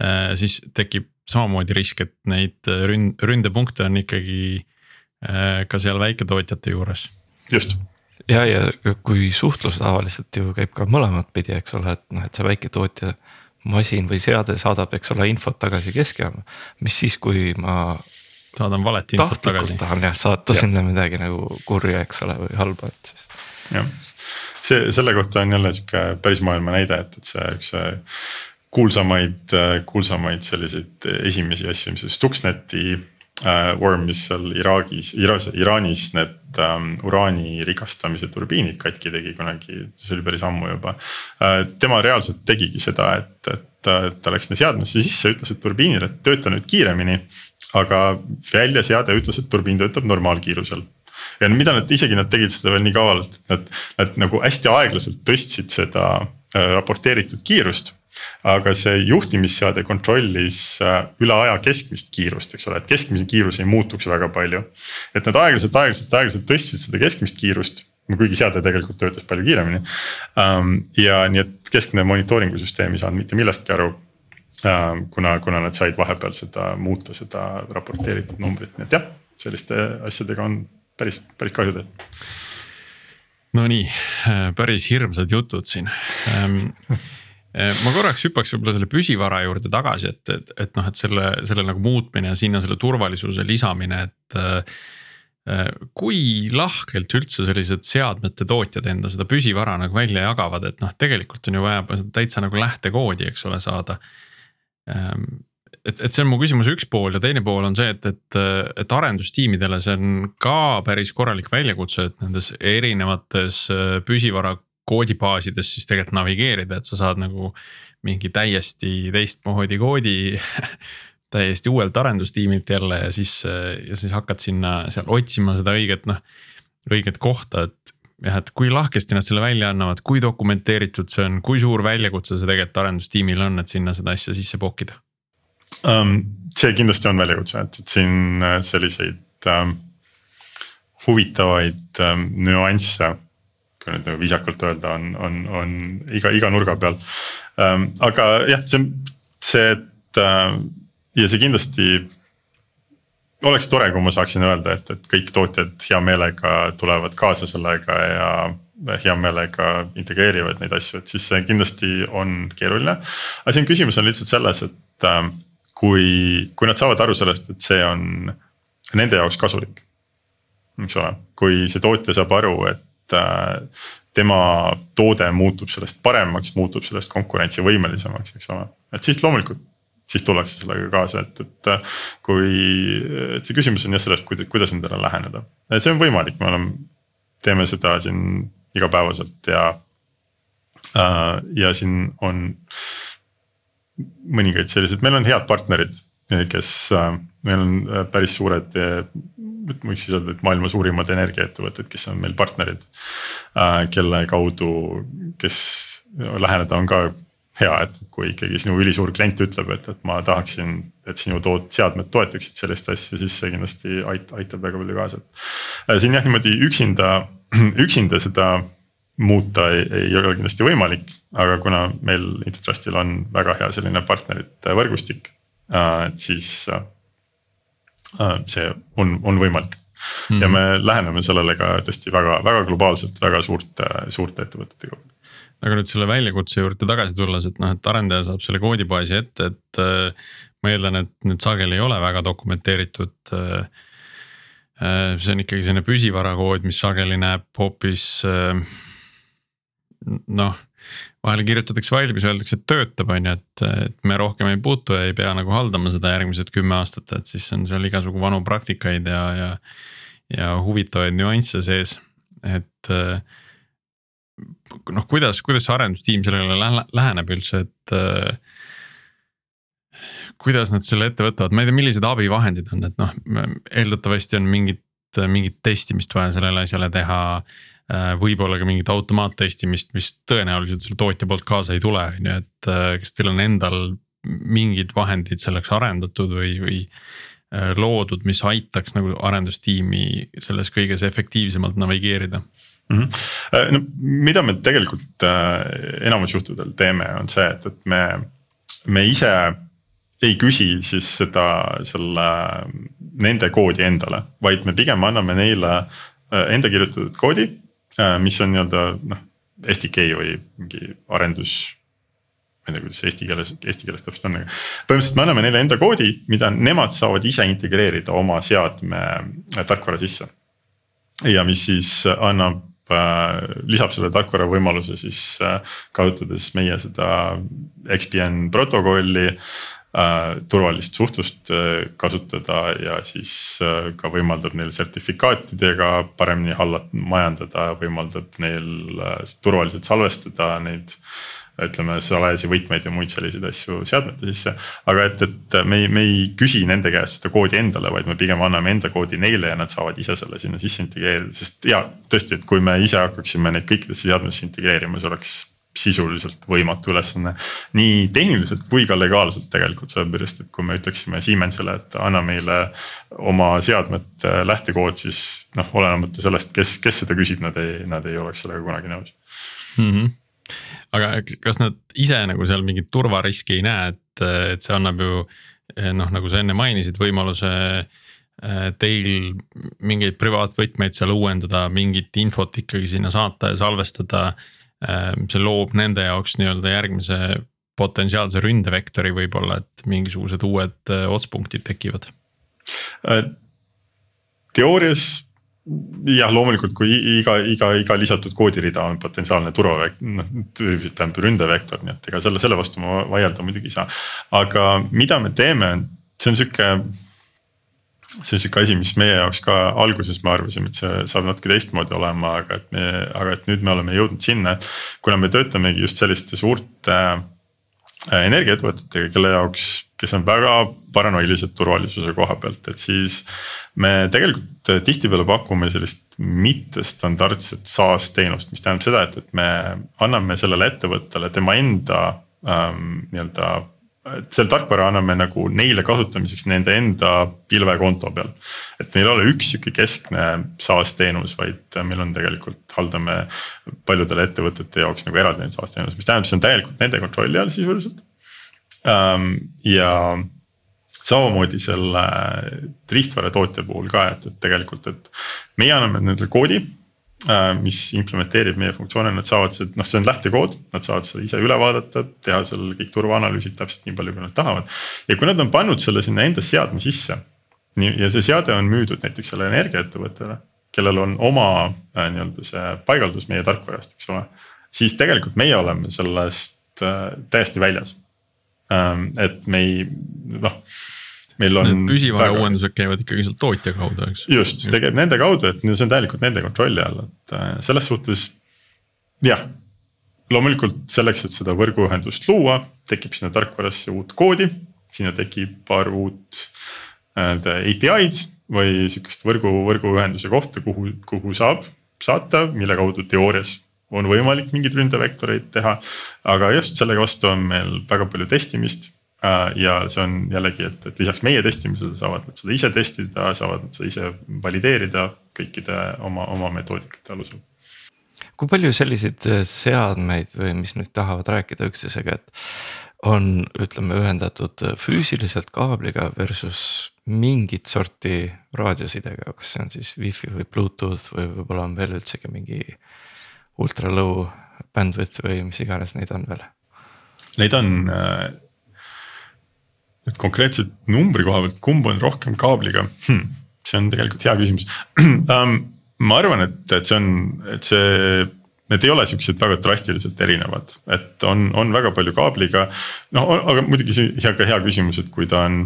Äh, siis tekib samamoodi risk, et neid ründ-, ründepunkte on ikkagi äh, ka seal väiketootjate juures. just ja, ja kui suhtlus tavaliselt ju käib ka mõlemat pidi, eks ole, et noh, et see väiketootja masin või seade saadab, eks ole, infot tagasi keskjaama. mis siis, kui ma saadan valet infot tagasi. tahan jah saata ja. sinna midagi nagu kurja, eks ole, või halba, et siis. jah, see selle kohta on jälle sihuke päris maailma näide, et, et see üks kuulsamaid, kuulsamaid selliseid esimesi asju, mis Stuxneti äh, worm, mis seal Iraagis, Iraanis need ähm, uraani rikastamise turbiinid katki tegi kunagi, see oli päris ammu juba äh,. tema reaalselt tegigi seda, et, et ta läks sinna seadmesse sisse, ütles, et turbiinil, et tööta nüüd kiiremini. aga väljaseade ütles, et turbiin töötab normaalkiirusel ja mida nad isegi nad tegid seda veel nii kavalalt, et nad, nad nagu hästi aeglaselt tõstsid seda äh, raporteeritud kiirust aga see juhtimisseade kontrollis äh, üle aja keskmist kiirust, eks ole, et keskmise kiirus ei muutuks väga palju. et nad aeglaselt, aeglaselt, aeglaselt tõstsid seda keskmist kiirust, kuigi seade tegelikult töötas palju kiiremini. Ähm, ja nii, et keskne monitooringu süsteem ei saanud mitte millestki aru ähm, kuna, kuna nad said vahepeal seda muuta, seda raporteeritud numbrit, nii et jah, selliste asjadega on päris, päris kahju teha. Nonii, päris hirmsad jutud siin ähm, Eh, ma korraks hüppaks võib-olla selle püsivara juurde tagasi, et, et, et noh, et selle, selle nagu muutmine ja sinna selle turvalisuse lisamine, et äh,. kui lahkelt üldse sellised seadmete tootjad enda seda püsivara nagu välja jagavad, et noh, tegelikult on ju vaja täitsa nagu lähtekoodi, eks ole, saada ähm, et, et see on mu küsimuse üks pool ja teine pool on see, et, et, et arendustiimidele see on ka päris korralik väljakutse, et nendes erinevates püsivara koodibaasides siis tegelikult navigeerida, et sa saad nagu mingi täiesti teistmoodi koodi täiesti uuelt arendustiimilt jälle ja siis, ja siis hakkad sinna seal otsima seda õiget noh, õiget kohta, et jah, et kui lahkesti nad selle välja annavad, kui dokumenteeritud see on, kui suur väljakutse see tegelikult arendustiimil on, et sinna seda asja sisse pookida um,? See kindlasti on väljakutse, et, et siin äh, selliseid um, huvitavaid um, nüansse kui nüüd nagu viisakalt öelda, on, on, on iga, iga nurga peal ähm,. aga jah, see, see, et äh, ja see kindlasti oleks tore, kui ma saaksin öelda, et, et kõik tootjad hea meelega tulevad kaasa sellega ja hea meelega integreerivad neid asju, et siis see kindlasti on keeruline. aga siin küsimus on lihtsalt selles, et äh, kui, kui nad saavad aru sellest, et see on nende jaoks kasulik. eks ole, kui see tootja saab aru, et Äh, tema toode muutub sellest paremaks, muutub sellest konkurentsivõimelisemaks, eks ole, et siis loomulikult siis tullakse sellega kaasa, et, et äh, kui, et see küsimus on jah sellest, kuidas, nendele läheneda. et see on võimalik, me oleme, teeme seda siin igapäevaselt ja äh,. ja siin on mõningaid selliseid, meil on head partnerid, kes äh,, meil on päris suured võiks siis öelda, et maailma suurimad energiaettevõtted, kes on meil partnerid. Äh, kelle kaudu, kes läheneda on ka hea, et kui ikkagi sinu ülisuur klient ütleb, et, et ma tahaksin, et sinu toot-, seadmed toetaksid sellist asja, siis see kindlasti ait-, aitab väga palju kaasa. Äh, siin jah, niimoodi üksinda, üksinda seda muuta ei, ei ole kindlasti võimalik, aga kuna meil Intertrustil on väga hea selline partnerite võrgustik, äh, et siis Äh, see on, on võimalik mm. -hmm. ja me läheneme sellele ka tõesti väga, väga globaalselt, väga suurte, suurte ettevõtetega. aga nüüd selle väljakutse juurde tagasi tulles, et noh, et arendaja saab selle koodibaasi ette, et äh, ma eeldan, et need sageli ei ole väga dokumenteeritud äh, see on ikkagi selline püsivara kood, mis sageli näeb hoopis noh vahel kirjutatakse valmis, öeldakse, et töötab, on ju, et, et me rohkem ei puutu ja ei pea nagu haldama seda järgmised kümme aastat, et siis on seal igasugu vanu praktikaid ja, ja. ja huvitavaid nüansse sees, et noh, kuidas, kuidas see arendustiim sellele läheneb üldse, et kuidas nad selle ette võtavad, ma ei tea, millised abivahendid on, et noh, eeldatavasti on mingit, mingit testimist vaja sellele asjale teha võib-olla ka mingit automaattestimist, mis tõenäoliselt selle tootja poolt kaasa ei tule, on ju, et äh, kas teil on endal mingid vahendid selleks arendatud või, või äh, loodud, mis aitaks nagu arendustiimi selles kõiges efektiivsemalt navigeerida mm? -hmm. no mida me tegelikult enamus juhtudel teeme, on see, et, et me, me ise ei küsi siis seda, selle, nende koodi endale, vaid me pigem anname neile enda kirjutatud koodi Äh, mis on nii-öelda noh, SDK või mingi arendus. ma ei tea, kuidas eesti keeles, eesti keeles täpselt on, aga põhimõtteliselt me anname neile enda koodi, mida nemad saavad ise integreerida oma seadme äh, tarkvara sisse. ja mis siis annab äh, lisab selle tarkvara võimaluse siis kasutades meie seda XPN protokolli äh, turvalist suhtlust äh, kasutada ja siis äh, ka võimaldab neil sertifikaatidega paremini hallat-, majandada, võimaldab neil äh, turvaliselt salvestada neid ütleme salajasi võtmeid ja muid selliseid asju seadmete sisse. aga et, et me ei, me ei küsi nende käest seda koodi endale, vaid me pigem anname enda koodi neile ja nad saavad ise selle sinna sisse integreerida, sest ja tõesti, et kui me ise hakkaksime neid kõikidesse seadmetesse integreerima, see oleks sisuliselt võimatu ülesanne. nii tehniliselt kui ka legaalselt tegelikult sellepärast, et kui me ütleksime Siemensile, et anna meile oma seadmete lähtekood, siis noh, olenemata sellest, kes, kes seda küsib, nad ei, nad ei oleks sellega kunagi nõus mm. -hmm aga kas nad ise nagu seal mingit turvariski ei näe, et, et see annab ju noh, nagu sa enne mainisid, võimaluse eh, teil mingeid privaatvõtmeid seal uuendada, mingit infot ikkagi sinna saata ja salvestada. Eh, see loob nende jaoks nii-öelda järgmise potentsiaalse ründevektori võib-olla, et mingisugused uued eh, otspunktid tekivad. teoorias jah, loomulikult, kui iga, iga, iga lisatud koodirida on potentsiaalne turvavekt-, noh tähendab ründevektor, nii et ega selle, selle vastu ma vaielda muidugi ei saa. aga mida me teeme, see on sihuke. See on sihuke asi, mis meie jaoks ka alguses me arvasime, et see saab natuke teistmoodi olema, aga et me, aga et nüüd me oleme jõudnud sinna, et. kuna me töötamegi just selliste suurte äh, energiaettevõtetega, kelle jaoks, kes on väga paranoilised turvalisuse koha pealt, et siis. me tegelikult tihtipeale pakume sellist mittestandardset SaaS teenust, mis tähendab seda, et, et me anname sellele ettevõttele tema enda ähm, nii-öelda et selle tarkvara anname nagu neile kasutamiseks nende enda pilvekonto peal. et meil ei ole üks sihuke keskne SaaS teenus, vaid meil on tegelikult haldame paljudele ettevõtete jaoks nagu eraldi neid SaaS teenuseid, mis tähendab, see on täielikult nende kontrolli all sisuliselt. Ähm, ja samamoodi selle riistvara tootja puhul ka, et, et tegelikult, et meie anname nendele koodi Äh, mis implementeerib meie funktsioone, nad saavad seda, noh, see on lähtekood, nad saavad seda ise üle vaadata, teha seal kõik turvaanalüüsid täpselt nii palju, kui nad tahavad. ja kui nad on pannud selle sinna enda seadme sisse. nii ja see seade on müüdud näiteks sellele energiaettevõttele, kellel on oma äh, nii-öelda see paigaldus meie tarkvarast, eks ole. siis tegelikult meie oleme sellest äh, täiesti väljas. Ähm, et me ei noh meil on. püsivara väga... uuendused käivad ikkagi sealt tootja kaudu, eks. just, see käib nende kaudu, et see on täielikult nende kontrolli all, et äh, selles suhtes jah. loomulikult selleks, et seda võrguühendust luua, tekib sinna tarkvarasse uut koodi, sinna tekib paar uut nii-öelda äh, API-d või sihukest võrgu, võrguühenduse kohta, kuhu, kuhu saab saata, mille kaudu teoorias on võimalik mingeid ründevektoreid teha. aga just sellega vastu on meil väga palju testimist ja see on jällegi, et, et lisaks meie testimisele saavad nad seda ise testida, saavad nad seda ise valideerida kõikide oma, oma metoodikate alusel. kui palju selliseid äh, seadmeid või mis nüüd tahavad rääkida üksteisega, et on, ütleme ühendatud äh, füüsiliselt kaabliga versus mingit sorti raadiosidega, kas see on siis wifi või Bluetooth või võib-olla on veel üldsegi mingi ultra low bandwidth või mis iganes neid on veel? Neid on äh et konkreetselt numbri koha pealt, kumb on rohkem kaabliga hmm,, see on tegelikult hea küsimus um,. ma arvan, et, et see on, et see, need ei ole siuksed väga drastiliselt erinevad, et on, on väga palju kaabliga. noh, aga muidugi see hea, ka hea küsimus, et kui ta on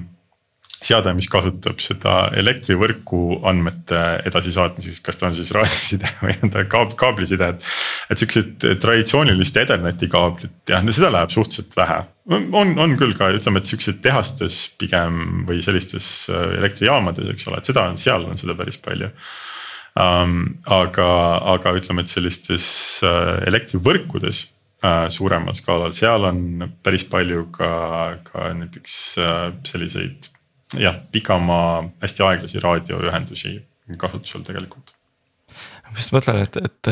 seade, mis kasutab seda elektrivõrku andmete edasisaatmiseks, kas ta on siis raadioside või on ta kaab-, kaabliside, et. et siuksed traditsioonilist Etherneti kaablit, jah, seda läheb suhteliselt vähe. on, on küll ka ütleme, et siukseid tehastes pigem või sellistes äh, elektrijaamades, eks ole, et seda on, seal on seda päris palju um,. aga, aga ütleme, et sellistes uh, elektrivõrkudes uh, suuremal skaalal, seal on päris palju ka, ka näiteks selliseid jah, pikamaa hästi aeglasi raadioühendusi kasutusel tegelikult. ma just mõtlen, et, et,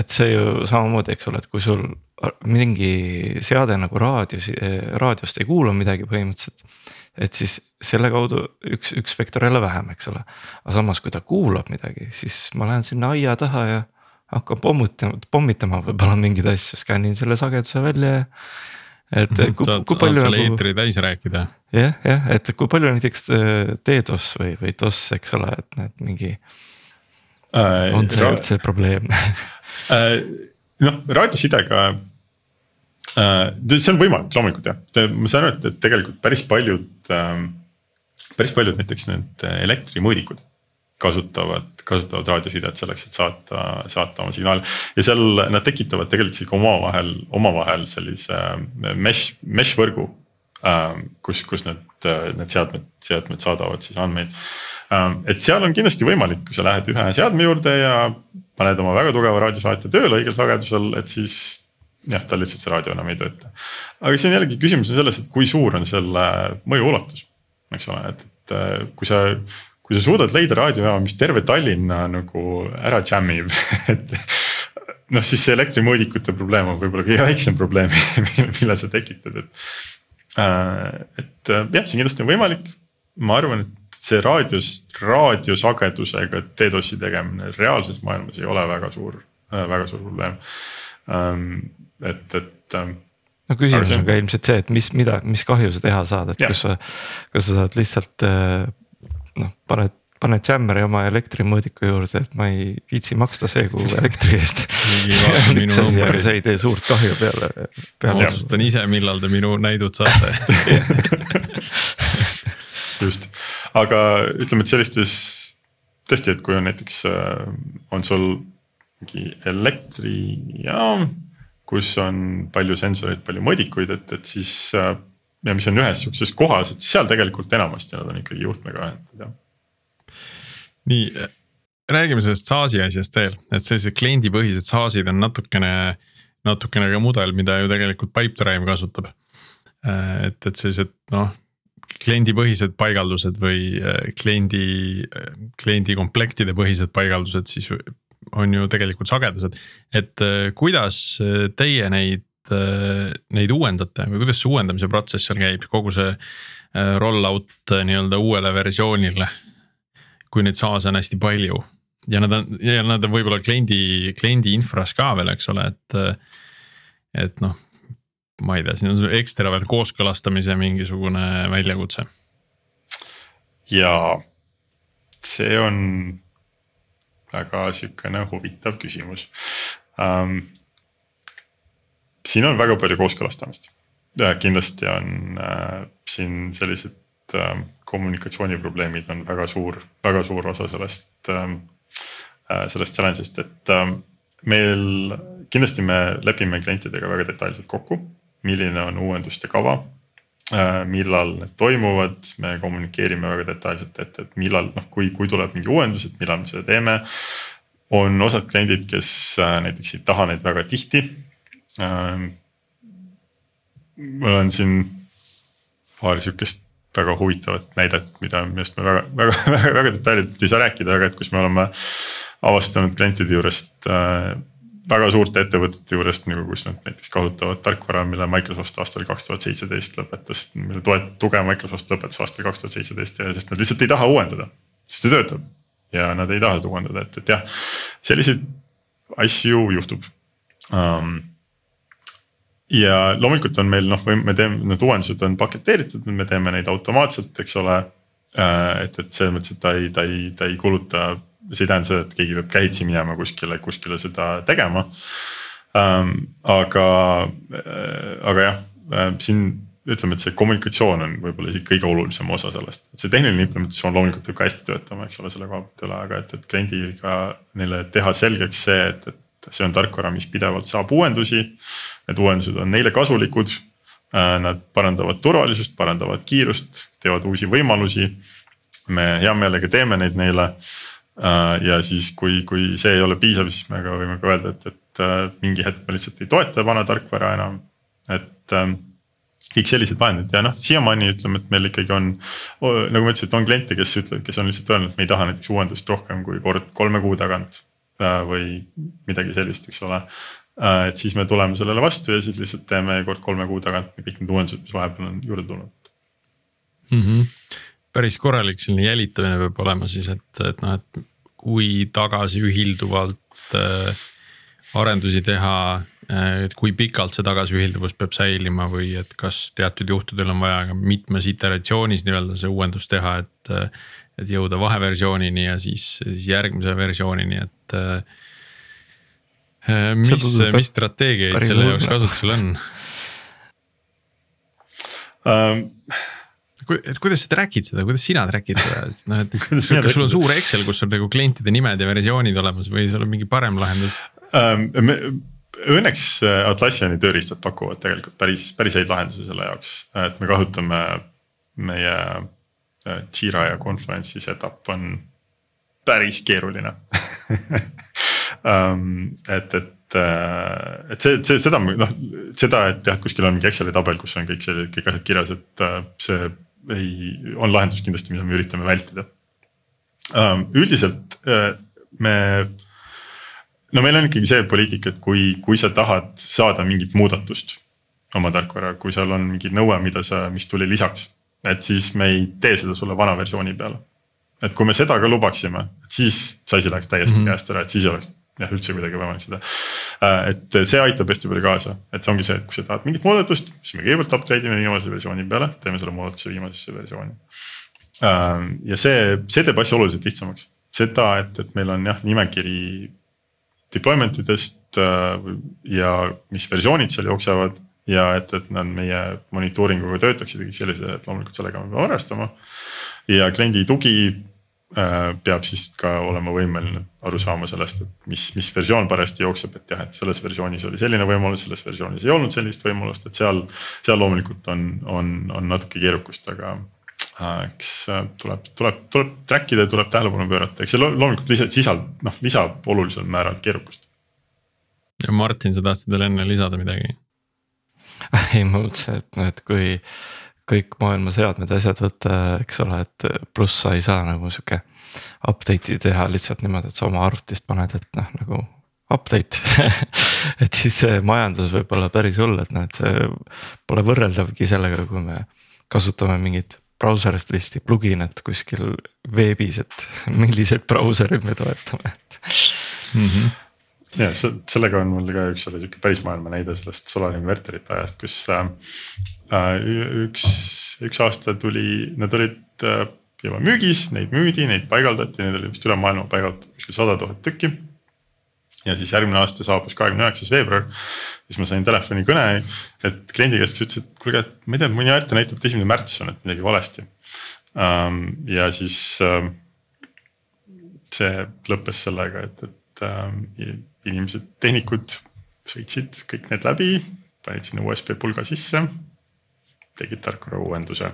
et see ju samamoodi, eks ole, et kui sul mingi seade nagu raadios, raadiost ei kuula midagi põhimõtteliselt. et siis selle kaudu üks, üks vektor jälle vähem, eks ole. aga samas, kui ta kuulab midagi, siis ma lähen sinna aia taha ja hakkan pommutama, pommitama võib-olla mingeid asju, skännin selle sageduse välja ja et -hmm. kui, kui palju. selle nagu... eetri täis rääkida. jah, jah, et kui palju näiteks DDoS äh, või, või DOS, eks ole, et need mingi äh,. on see üldse probleem äh, noh, raadiosidega see on võimalik loomulikult jah, ma saan aru, et, et tegelikult päris paljud ähm,, päris paljud näiteks need elektrimõõdikud kasutavad, kasutavad raadiosidet selleks, et saata, saata oma signaale. ja seal nad tekitavad tegelikult isegi omavahel, omavahel sellise äh, mesh, mesh võrgu. Ähm, kus, kus need, äh, need seadmed, seadmed saadavad siis andmeid. Ähm, et seal on kindlasti võimalik, kui sa lähed ühe seadme juurde ja paned oma väga tugeva raadiosaatja tööle õigel sagedusel, et siis jah, tal lihtsalt see raadio enam ei tööta. aga siis on jällegi küsimus on selles, et kui suur on selle mõju ulatus, eks ole, et, et äh, kui sa kui sa suudad leida raadiojaama, mis terve Tallinna nagu ära jam ib et noh, siis see elektrimõõdikute probleem on võib-olla kõige väiksem probleem mille sa tekitad, et. Äh, et äh, jah, see kindlasti on võimalik, ma arvan, et see raadios, raadiosagedusega DDoS-i tegemine reaalses maailmas ei ole väga suur, äh, väga suur probleem. Ähm, et, et no küsimus on ka ilmselt see, et mis, mida, mis kahju sa teha saad, et ja. kas sa, kas sa saad lihtsalt noh, paned paned Jammeri oma elektrimõõdiku juurde, et ma ei viitsi maksta see kuu elektri eest. Aga see ei tee suurt kahju peale, peale. otsustan ise, millal te minu näidud saate. Just, aga ütleme, et sellistes tõesti, et kui on näiteks äh, on sul mingi elektrijaam, kus on palju sensoreid, palju mõõdikuid, et, et siis äh, ja mis on ühes sihukeses kohas, et seal tegelikult enamasti nad on ikkagi juhtmega ühendatud jah. nii, räägime sellest SaaS-i asjast veel, et sellised kliendipõhised SaaS-id on natukene, natukene ka mudel, mida ju tegelikult Pipedrive kasutab. et, et sellised noh, kliendipõhised paigaldused või äh, kliendi, kliendi komplektide põhised paigaldused siis on ju tegelikult sagedased. et äh, kuidas teie neid Äh, neid uuendate või kuidas see uuendamise protsess seal käib, kogu see äh, roll out äh, nii-öelda uuele versioonile. kui neid SaaS on hästi palju ja nad on, ja nad on võib-olla kliendi, kliendi infras ka veel, eks ole, et. et noh, ma ei tea, siin on ekstra veel kooskõlastamise mingisugune väljakutse. ja see on väga sihukene huvitav küsimus um, siin on väga palju kooskõlastamist. kindlasti on äh, siin sellised äh, kommunikatsiooniprobleemid on väga suur, väga suur osa sellest äh,, sellest challenge'ist, et äh, meil kindlasti me lepime klientidega väga detailselt kokku, milline on uuenduste kava äh,. millal need toimuvad, me kommunikeerime väga detailselt, et, et millal noh, kui, kui tuleb mingi uuendus, et millal me seda teeme on osad kliendid, kes äh, näiteks ei taha neid väga tihti ähm,. Mul on siin paar sihukest väga huvitavat näidet, mida millest me väga, väga, väga, väga detailidelt ei saa rääkida, aga et kus me oleme avastanud klientide juurest äh, väga suurte ettevõtete juurest nagu, kus nad näiteks kasutavad tarkvara, mille Microsoft aastal kaks tuhat seitseteist lõpetas, mille toet-, tuge Microsoft lõpetas aastal kaks tuhat seitseteist ja sest nad lihtsalt ei taha uuendada, sest see töötab. ja nad ei taha seda uuendada, et, et jah, selliseid asju juhtub um, ja loomulikult on meil noh, me teeme, need uuendused on paketeeritud, me teeme neid automaatselt, eks ole. Äh, et, et selles mõttes, et ta ei, ta ei, ta ei kuluta, see ei tähenda seda, et keegi peab käitsi minema kuskile, kuskile seda tegema. Ähm, aga, äh, aga jah, äh, siin ütleme, et see kommunikatsioon on võib-olla isegi kõige olulisem osa sellest, et see tehniline implementatsioon loomulikult peab ka hästi töötama, eks ole, selle koha pealt üle, aga et, et kliendiga neile teha selgeks see, et, et see on tarkvara, mis pidevalt saab uuendusi Need uuendused on neile kasulikud. Äh, nad parandavad turvalisust, parandavad kiirust, teevad uusi võimalusi. me hea meelega teeme neid neile. Äh, ja siis, kui, kui see ei ole piisav, siis me ka võime ka öelda, et, et äh, mingi hetk me lihtsalt ei toeta vana tarkvara enam, et ähm, kõik sellised vahendid ja noh, siiamaani ütleme, et meil ikkagi on, nagu ma ütlesin, et on kliente, kes ütlevad, kes on lihtsalt öelnud, et me ei taha näiteks uuendust rohkem kui kord kolme kuu tagant. Või midagi sellist, eks ole, Äh, et siis me tuleme sellele vastu ja siis lihtsalt teeme kord kolme kuu tagant kõik need uuendused, mis vahepeal on juurde tulnud mm. -hmm. päris korralik selline jälitamine peab olema siis, et, et noh, et kui tagasiühilduvalt äh, arendusi teha äh,. et kui pikalt see tagasiühilduvus peab säilima või et kas teatud juhtudel on vaja ka mitmes iteratsioonis nii-öelda see uuendus teha, et. Et jõuda vaheversioonini ja siis, siis järgmise versioonini, et äh, mis, mis strateegiaid selle jaoks kasutusel on? um, et kuidas sa track'id seda, kuidas sina track'id seda, et noh, et kas sul on suur Excel, kus on nagu klientide nimed ja versioonid olemas või sul on mingi parem lahendus? Um,? Õnneks Atlassiani tööriistad pakuvad tegelikult päris, päris häid lahendusi selle jaoks, et me kasutame meie Jira ja Confluence'i setup on päris keeruline um,. et, et, äh, et see, see, seda noh, seda, et jah, kuskil on mingi Excel'i tabel, kus on kõik see, kõik asjad kirjas, et see ei, on lahendus kindlasti, mida me üritame vältida. Ähm, üldiselt äh, me, no meil on ikkagi see poliitika, et kui, kui sa tahad saada mingit muudatust oma tarkvara, kui seal on mingi nõue, mida sa, mis tuli lisaks, et siis me ei tee seda sulle vana versiooni peale. et kui me seda ka lubaksime, siis see asi läheks täiesti mm -hmm. käest ära, et siis ei oleks jah, üldse kuidagi võimalik seda. Äh, et see aitab hästi palju kaasa, et see ongi see, et kui sa tahad mingit muudatust, siis me kõigepealt upgrade ime viimase versiooni peale, teeme selle muudatuse viimasesse versiooni. Äh, ja see, see teeb asja oluliselt lihtsamaks, seda, et, et meil on jah, nimekiri deployment idest äh, ja mis versioonid seal jooksevad ja et, et nad meie monitooringuga töötaksid kõik sellised, et loomulikult sellega me peame arvestama. ja kliendi tugi Äh, peab siis ka olema võimeline aru saama sellest, et mis, mis versioon parajasti jookseb, et jah, et selles versioonis oli selline võimalus, selles versioonis ei olnud sellist võimalust, et seal. seal loomulikult on, on, on natuke keerukust, aga äh, eks äh, tuleb, tuleb, tuleb track ida, tuleb tähelepanu pöörata, eks see loomulikult lisa, sisald-, noh lisab olulisel määral keerukust. ja Martin, sa tahtsid veel enne lisada midagi? ei, ma mõtlesin, et noh, et kui kõik maailma seadmed, asjad võtta, eks ole, et pluss sa ei saa nagu sihuke. Update'i teha lihtsalt niimoodi, et sa oma arvutist paned, et noh, nagu update et siis see majandus võib olla päris hull, et noh, et see pole võrreldavgi sellega, kui me kasutame mingit brauserist listi pluginat kuskil veebis, et millised brauserid me toetame, et mm. -hmm ja sellega on mul ka üks oli sihuke päris maailma näide sellest Solar Inverterite ajast, kus äh, äh, üks, üks aasta tuli, nad olid äh, juba müügis, neid müüdi, neid paigaldati, neid oli vist üle maailma paigaldatud kuskil sada tuhat tükki. ja siis järgmine aasta saabus kahekümne üheksas veebruar, siis ma sain telefonikõne, et kliendi käest, kes ütles, et kuulge, et ma ei tea, mõni ajata näitab, et esimene märts on, et midagi valesti um,. ja siis um, see lõppes sellega, et, et um, inimesed, tehnikud sõitsid kõik need läbi, panid sinna USB pulga sisse. tegid tarkvara uuenduse.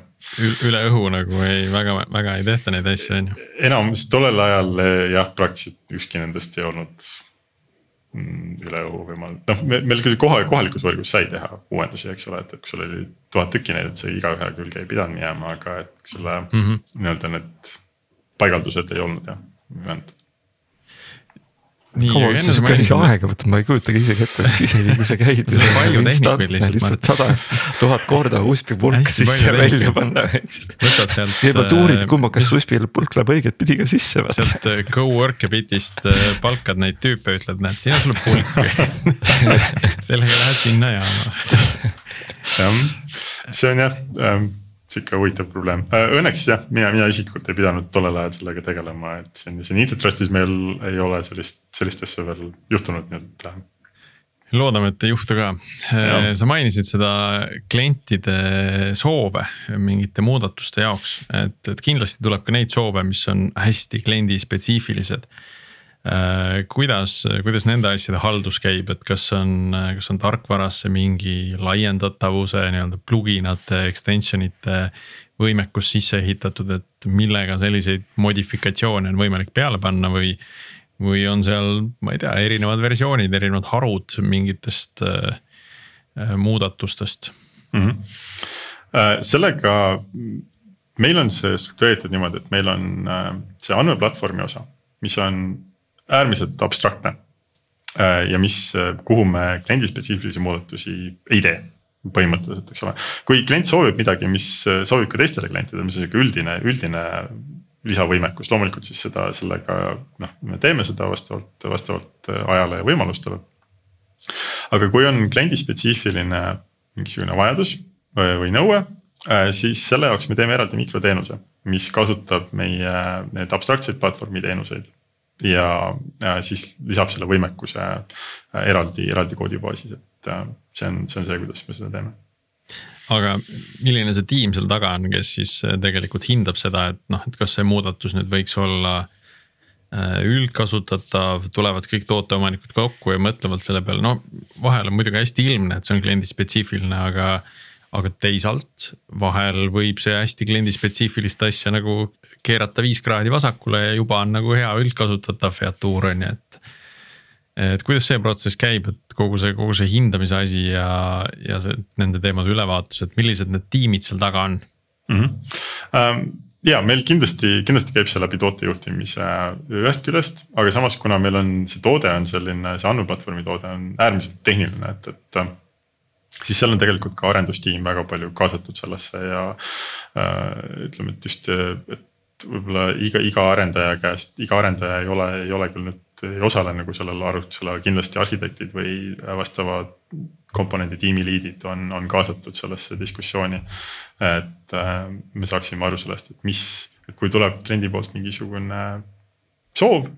üle õhu nagu ei, väga, väga ei tehta neid asju on ju. enamus tollel ajal jah, praktiliselt ükski nendest ei olnud mm, üle õhu võimalik, noh meil küll koha, kohalikus võrgus sai teha uuendusi, eks ole, et, et kui sul oli tuhat tükki neid, et see igaühe külge ei pidanud jääma, aga et selle mm -hmm. nii-öelda need paigaldused ei olnud jah ühendatud kaua üldse sihuke asi aega võtab, ma ei kujutagi isegi ette, et isegi kui sa käid. palju tehnikuid lihtsalt. sada tuhat korda USB pulka sisse ja välja panna. võtad sealt. kõigepealt uurid, äh, kumma, kas USB pulk läheb õiget pidi ka sisse. sealt äh, Coworkabitist äh, palkad neid tüüpe, ütled, näed, siin on sul pulk sellega lähed sinna jaama. jah, see on jah ähm, sihuke huvitav probleem, äh, õnneks jah, mina, mina isiklikult ei pidanud tollel ajal sellega tegelema, et siin, siin Intertrustis meil ei ole sellist, sellist asja veel juhtunud, nii et loodame, et ei juhtu ka. Äh, sa mainisid seda klientide soove mingite muudatuste jaoks, et, et kindlasti tuleb ka neid soove, mis on hästi kliendi spetsiifilised. Äh, kuidas, kuidas nende asjade haldus käib, et kas on, kas on tarkvarasse mingi laiendatavuse nii-öelda pluginate, extension ite võimekus sisse ehitatud, et millega selliseid modifikatsioone on võimalik peale panna või. või on seal, ma ei tea, erinevad versioonid, erinevad harud mingitest äh, äh muudatustest mm. -hmm. sellega meil on see struktureeritud niimoodi, et meil on see andmeplatvormi osa, mis on äärmiselt abstraktne. Äh, ja mis, äh, kuhu me kliendi spetsiifilisi muudatusi ei tee põhimõtteliselt, eks ole. kui klient soovib midagi, mis äh, sobib ka teistele klientidele, mis on sihuke üldine, üldine lisavõimekus, loomulikult siis seda, sellega noh, me teeme seda vastavalt, vastavalt ajale ja võimalustele. aga kui on kliendi spetsiifiline mingisugune vajadus või, või nõue, siis selle jaoks me teeme eraldi mikroteenuse, mis kasutab meie need abstraktseid platvormi teenuseid ja siis lisab selle võimekuse äh, eraldi, eraldi koodibaasis, et äh, see on, see on see, kuidas me seda teeme aga milline see tiim seal taga on, kes siis äh, tegelikult hindab seda, et noh, et kas see muudatus nüüd võiks olla üldkasutatav, tulevad kõik tooteomanikud kokku ja mõtlevad selle peale, no vahel on muidugi hästi ilmne, et see on kliendi spetsiifiline, aga. aga teisalt vahel võib see hästi kliendi spetsiifilist asja nagu keerata viis kraadi vasakule ja juba on nagu hea üldkasutatav featuur on ju, et et kuidas see protsess käib, et kogu see, kogu see hindamise asi ja, ja see nende teemade ülevaatus, et millised need tiimid seal taga on mm? -hmm. Um ja meil kindlasti, kindlasti käib see läbi tootejuhtimise ühest küljest, aga samas, kuna meil on see toode on selline, see andmeplatvormi toode on äärmiselt tehniline, et, et. siis seal on tegelikult ka arendustiim väga palju kaasatud sellesse ja äh, ütleme, et just, et võib-olla iga, iga arendaja käest, iga arendaja ei ole, ei ole küll nüüd ei osale nagu sellel arvutusel, aga kindlasti arhitektid või vastava komponendi tiimiliidid on, on kaasatud sellesse diskussiooni. et äh, me saaksime aru sellest, et mis, kui tuleb kliendi poolt mingisugune soov,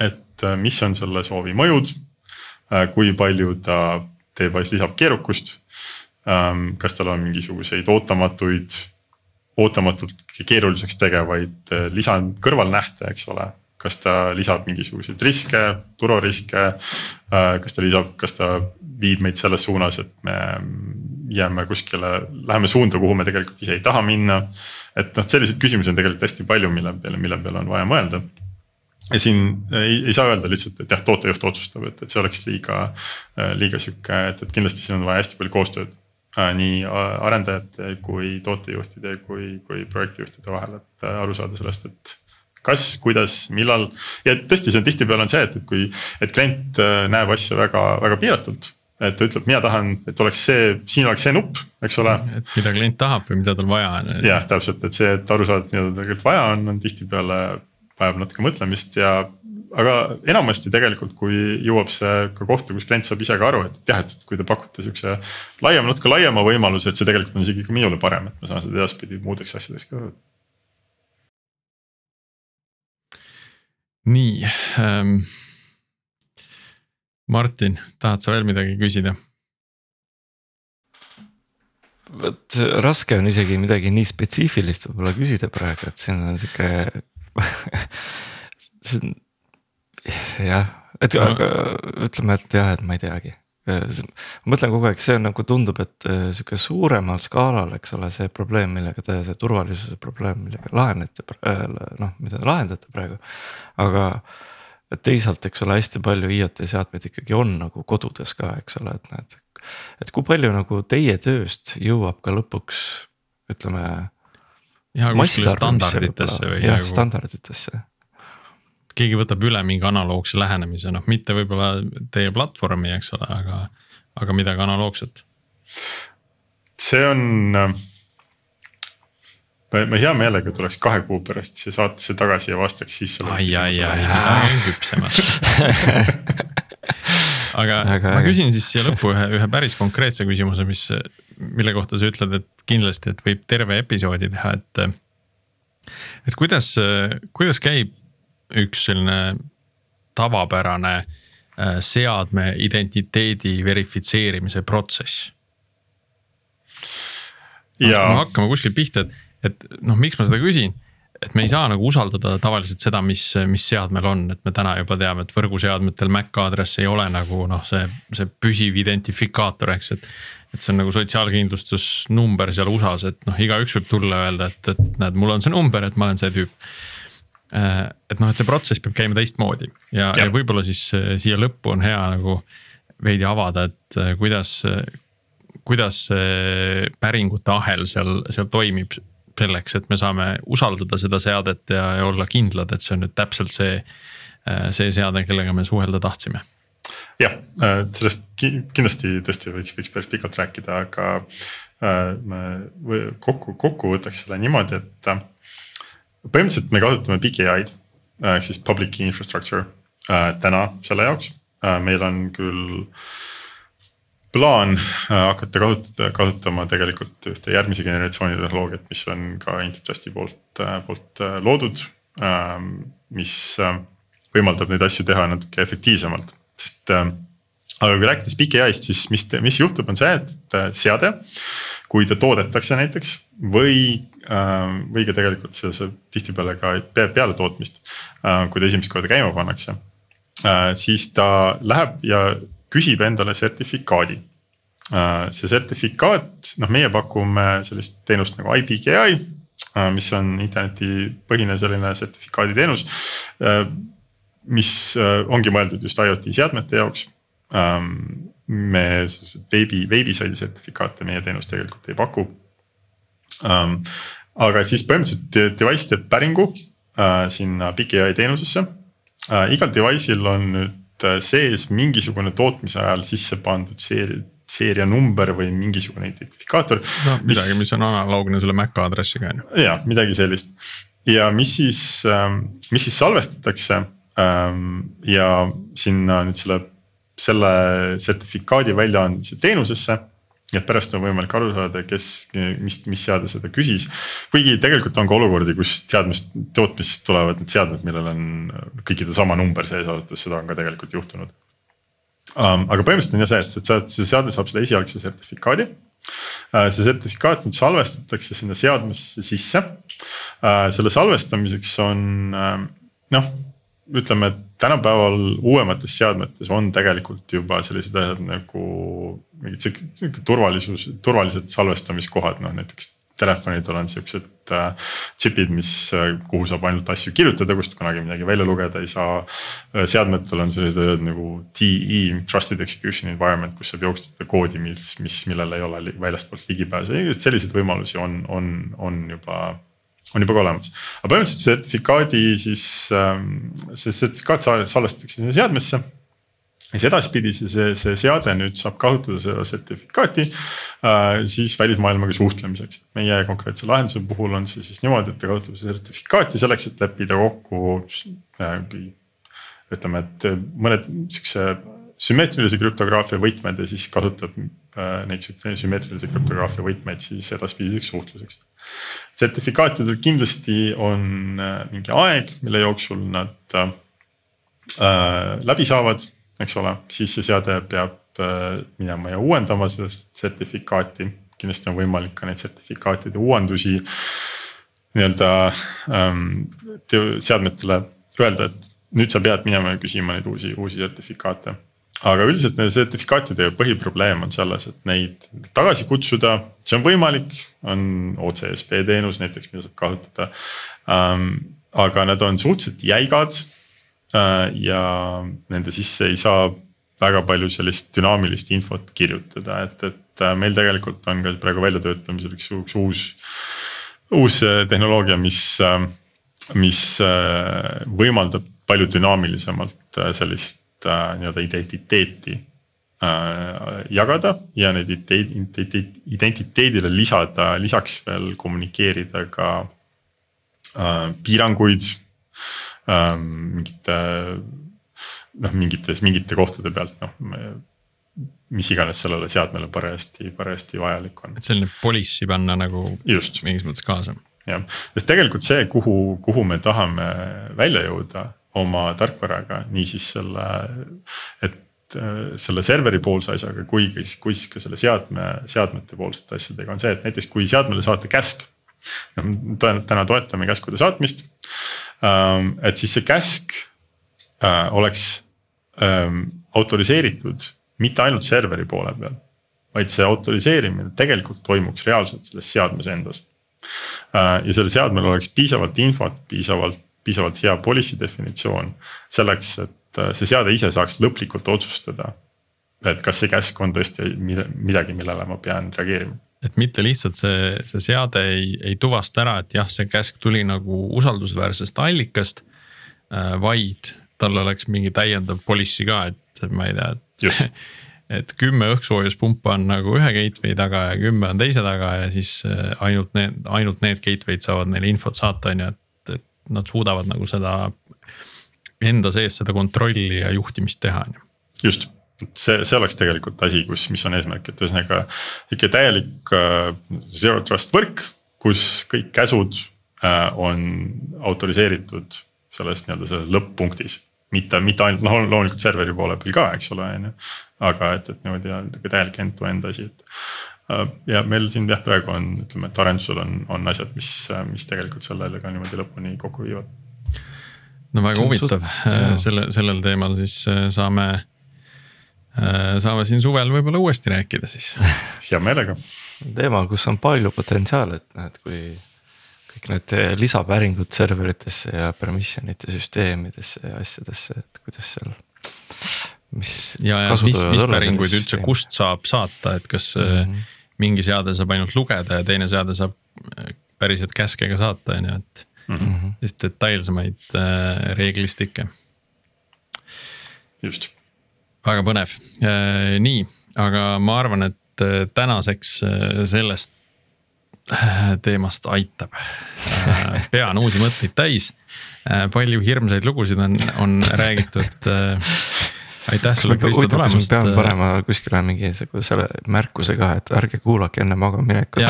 et äh, mis on selle soovi mõjud äh,. kui palju ta teeb, lisab keerukust ähm,. kas tal on mingisuguseid ootamatuid, ootamatult keeruliseks tegevaid äh, lisa kõrvalnähte, eks ole kas ta lisab mingisuguseid riske, turvariske. Äh, kas ta lisab, kas ta viib meid selles suunas, et me jääme kuskile, läheme suunda, kuhu me tegelikult ise ei taha minna. et noh, selliseid küsimusi on tegelikult hästi palju, mille peale, mille peale on vaja mõelda. ja siin ei, ei saa öelda lihtsalt, et jah, tootejuht otsustab, et, et see oleks liiga, liiga sihuke, et, et kindlasti siin on vaja hästi palju koostööd äh, nii arendajate kui tootejuhtide kui, kui projektijuhtide vahel, et aru saada sellest, et kas, kuidas, millal ja tõesti, see on tihtipeale on see, et, et kui, et klient äh, näeb asja väga-väga piiratult et ta ütleb, mina tahan, et oleks see, siin oleks see nupp, eks ole. et mida klient tahab või mida tal vaja on. jah, täpselt, et see, et aru saada, mida tal tegelikult vaja on, on tihtipeale vajab natuke mõtlemist ja. Aga enamasti tegelikult, kui jõuab see ka kohta, kus klient saab ise ka aru, et jah, et kui te pakute siukse laiema, natuke laiema võimaluse, et see tegelikult on isegi ka minule parem, et ma saan seda edaspidi muudeks asjadeks ka nii ähm,. Martin, tahad sa veel midagi küsida? vot raske on isegi midagi nii spetsiifilist võib-olla küsida praegu, et siin on sihuke see on jah, et aga ütleme, et jah, et ma ei teagi ma mõtlen kogu aeg, see on nagu tundub, et äh, sihuke suuremal skaalal, eks ole, see probleem, millega te, see turvalisuse probleem, millega lahenete, äh, noh, mida te lahendate praegu. aga teisalt, eks ole, hästi palju IoT seadmeid ikkagi on nagu kodudes ka, eks ole, et näed. et kui palju nagu teie tööst jõuab ka lõpuks, ütleme. ja kuskile standarditesse või. jah, standarditesse keegi võtab üle mingi analoogse lähenemise, noh, mitte võib-olla teie platvormi, eks ole, aga, aga midagi analoogset. see on ma, ma hea meelega tuleks kahe kuu pärast siia saatesse tagasi ja vastaks siis. ai, ai, ai, ai, küpsemas aga Väga ma küsin siis siia lõppu ühe, ühe päris konkreetse küsimuse, mis, mille kohta sa ütled, et kindlasti, et võib terve episoodi teha, et. et kuidas, kuidas käib üks selline tavapärane äh, seadme identiteedi verifitseerimise protsess. ja no, hakkame kuskilt pihta, et, et noh, miks ma seda küsin et me ei saa nagu usaldada tavaliselt seda, mis, mis seadmel on, et me täna juba teame, et võrguseadmetel MAC aadress ei ole nagu noh, see, see püsiv identifikaator, eks, et. et see on nagu sotsiaalkindlustusnumber seal USA-s, et noh, igaüks võib tulla ja öelda, et, et näed, mul on see number, et ma olen see tüüp et noh, et see protsess peab käima teistmoodi ja, ja., ja võib-olla siis äh, siia lõppu on hea nagu veidi avada, et äh, kuidas, kuidas see päringute ahel seal, seal toimib selleks, et me saame usaldada seda seadet ja, ja olla kindlad, et see on nüüd täpselt see, see seade, kellega me suhelda tahtsime. jah, sellest kindlasti tõesti võiks, võiks päris pikalt rääkida, aga me kokku, kokku võtaks selle niimoodi, et põhimõtteliselt me kasutame PKI-d ehk siis public key infrastructure äh, täna selle jaoks äh,. meil on küll plaan äh, hakata kasutada, kasutama tegelikult ühte järgmise generatsiooni tehnoloogiat, mis on ka Intrusti poolt, äh, poolt äh, loodud äh,. mis äh, võimaldab neid asju teha natuke efektiivsemalt, sest äh, aga kui rääkides PKI-st, siis mis, mis juhtub, on see, et seade, kui ta toodetakse näiteks või, äh, või ka tegelikult see, see tihtipeale ka peale tootmist, äh, kui ta esimest korda käima pannakse. Äh, siis ta läheb ja küsib endale sertifikaadi. see sertifikaat, noh, meie pakume sellist teenust nagu IPKI, mis on internetipõhine selline sertifikaaditeenus mis ongi mõeldud just IoT seadmete jaoks me veebi, veebisaidi sertifikaate meie teenus tegelikult ei paku ähm,. aga siis põhimõtteliselt device teeb päringu äh, sinna PKI teenusesse äh,. igal device'il on nüüd äh, sees mingisugune tootmise ajal sisse pandud seeria seerianumber või mingisugune identifikaator. no midagi, mis on analoogne selle MAC aadressiga on ju. ja midagi sellist ja mis siis, ähm, mis siis salvestatakse ähm, ja sinna nüüd selle selle sertifikaadi väljaandmise teenusesse et pärast on võimalik aru saada, kes, mis, mis seade seda küsis. kuigi tegelikult on ka olukordi, kus seadmest, tootmisest tulevad need seadmed, millel on kõikide sama number sees arvates, seda on ka tegelikult juhtunud um,. aga põhimõtteliselt on jah see, et, et see, see seade saab selle esialgse sertifikaadi uh,. see sertifikaat nüüd salvestatakse sinna seadmesse sisse uh,. selle salvestamiseks on uh, noh ütleme, et tänapäeval uuemates seadmetes on tegelikult juba sellised asjad nagu mingid sihuke turvalisus, turvalised salvestamiskohad, noh näiteks telefonidel on siuksed äh, chip'id, mis, äh, kuhu saab ainult asju kirjutada, kust kunagi midagi välja lugeda ei saa. Äh, seadmetel on sellised asjad nagu TE, trusted execution environment, kus saab jooksutada koodi, mis, mis, millel ei ole väljastpoolt ligipääsu, selliseid võimalusi on, on, on juba on juba ka olemas. aga põhimõtteliselt sertifikaadi siis ähm, see sertifikaat salvestatakse sinna seadmesse. ja siis edaspidi see, see, see seade nüüd saab kasutada seda sertifikaati äh, siis välismaailmaga suhtlemiseks. meie konkreetse lahenduse puhul on see siis niimoodi, et ta kasutab sertifikaati selleks, et leppida kokku äh, ütleme, et mõned siukse sümmeetrilise krüptograafia võtmed ja siis kasutab äh, neid sümmeetrilise krüptograafia võtmeid siis edaspidiseks suhtluseks sertifikaatidel kindlasti on äh, mingi aeg, mille jooksul nad äh, läbi saavad, eks ole, siis see seade peab äh, minema ja uuendama seda sertifikaati. kindlasti on võimalik ka neid sertifikaatide uuendusi nii-öelda ähm, seadmetele öelda, et nüüd sa pead minema ja küsima neid uusi, uusi sertifikaate aga üldiselt nende sertifikaatide põhiprobleem on selles, et neid tagasi kutsuda, see on võimalik, on OCSP teenus näiteks, mida saab kasutada ähm,. aga nad on suhteliselt jäigad äh, ja nende sisse ei saa väga palju sellist dünaamilist infot kirjutada, et, et äh, meil tegelikult on ka praegu väljatöötamisel üks, üks uus, uus äh, tehnoloogia, mis äh,, mis äh, võimaldab palju dünaamilisemalt sellist nii-öelda identiteeti äh, jagada ja neid identiteedile lisada, lisaks veel kommunikeerida ka äh, piiranguid äh, mingite noh, mingites, mingite kohtade pealt noh mis iganes sellele seadmele parajasti, parajasti vajalik on. et selline policy panna nagu Just. mingis mõttes kaasa. jah, sest tegelikult see, kuhu, kuhu me tahame välja jõuda, oma tarkvaraga, niisiis selle, et äh, selle serveri poolse asjaga, kui, kui siis ka selle seadme, seadmete poolsete asjadega on see, et näiteks kui seadmele saata käsk. täna toetame käskude saatmist. Ähm, et siis see käsk äh, oleks ähm, autoriseeritud mitte ainult serveri poole peal, vaid see autoriseerimine tegelikult toimuks reaalselt selles seadmes endas. Äh, ja sellel seadmel oleks piisavalt infot, piisavalt piisavalt hea policy definitsioon selleks, et äh, see seade ise saaks lõplikult otsustada. et kas see käsk on tõesti midagi, millele ma pean reageerima et mitte lihtsalt see, see seade ei, ei tuvasta ära, et jah, see käsk tuli nagu usaldusväärsest allikast. Äh, vaid tal oleks mingi täiendav policy ka, et ma ei tea, et. et kümme õhksoojuspumpa on nagu ühe gateway taga ja kümme on teise taga ja siis äh, ainult need, ainult need gateway'd saavad neile infot saata, on ju, et nad suudavad nagu seda enda sees seda kontrolli ja juhtimist teha, on ju. just, see, see oleks tegelikult asi, kus, mis on eesmärk, et ühesõnaga sihuke täielik uh, zero trust võrk, kus kõik käsud uh, on autoriseeritud selles nii-öelda selles lõpp-punktis. mitte, mitte ainult noh, loomulikult serveri poole peal ka, eks ole, on ju. aga et, et niimoodi nagu täielik end-to-end asi, et. Äh, ja meil siin jah, praegu on, ütleme, et arendusel on, on asjad, mis, mis tegelikult sellele ka niimoodi lõpuni kokku viivad. no väga huvitav, äh, selle, sellel teemal siis äh, saame, saame siin suvel võib-olla uuesti rääkida siis hea meelega. teema, kus on palju potentsiaali, et näed, kui kõik need lisapäringud serveritesse ja permission ite süsteemidesse ja asjadesse, et kuidas seal. mis. ja, ja mis, mis päringuid üldse, kust saab saata, et kas mm -hmm. Mingi seade saab ainult lugeda ja teine seade saab äh, päriselt käskega saata, on ju, et mm -hmm. just detailsemaid äh, reeglistikke. just. väga põnev, äh, nii, aga ma arvan, et tänaseks sellest teemast aitab. Äh, pea on uusi mõtteid täis, äh, palju hirmsaid lugusid on, on räägitud. Äh, aitäh sulle, Kristo tulemast. pean panema kuskile mingisuguse märkuse ka, et ärge kuulake enne magaminekut.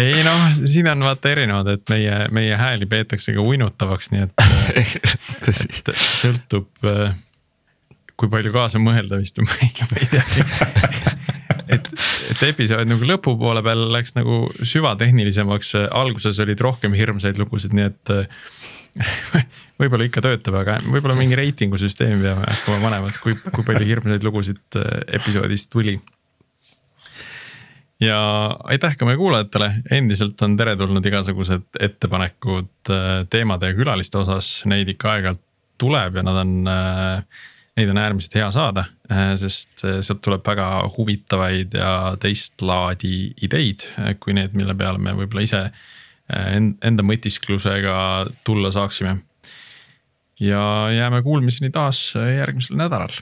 ei noh, siin on vaata erinevad, et meie, meie hääli peetakse ka uinutavaks, nii et, et sõltub kui palju kaasa mõelda vist või ma ei tea et, et episood nagu lõpupoole peal läks nagu süvatehnilisemaks, alguses olid rohkem hirmsaid lugusid, nii et võib-olla ikka töötab, aga võib-olla mingi reitingu süsteemi peame hakkama panema, et kui, kui palju hirmsaid lugusid äh, episoodist tuli. ja aitäh ka meie kuulajatele, endiselt on teretulnud igasugused ettepanekud äh, teemade ja külaliste osas, neid ikka aeg-ajalt tuleb ja nad on äh, neid on äärmiselt hea saada, sest sealt tuleb väga huvitavaid ja teist laadi ideid, kui need, mille peale me võib-olla ise enda mõtisklusega tulla saaksime. ja jääme kuulmiseni taas järgmisel nädalal.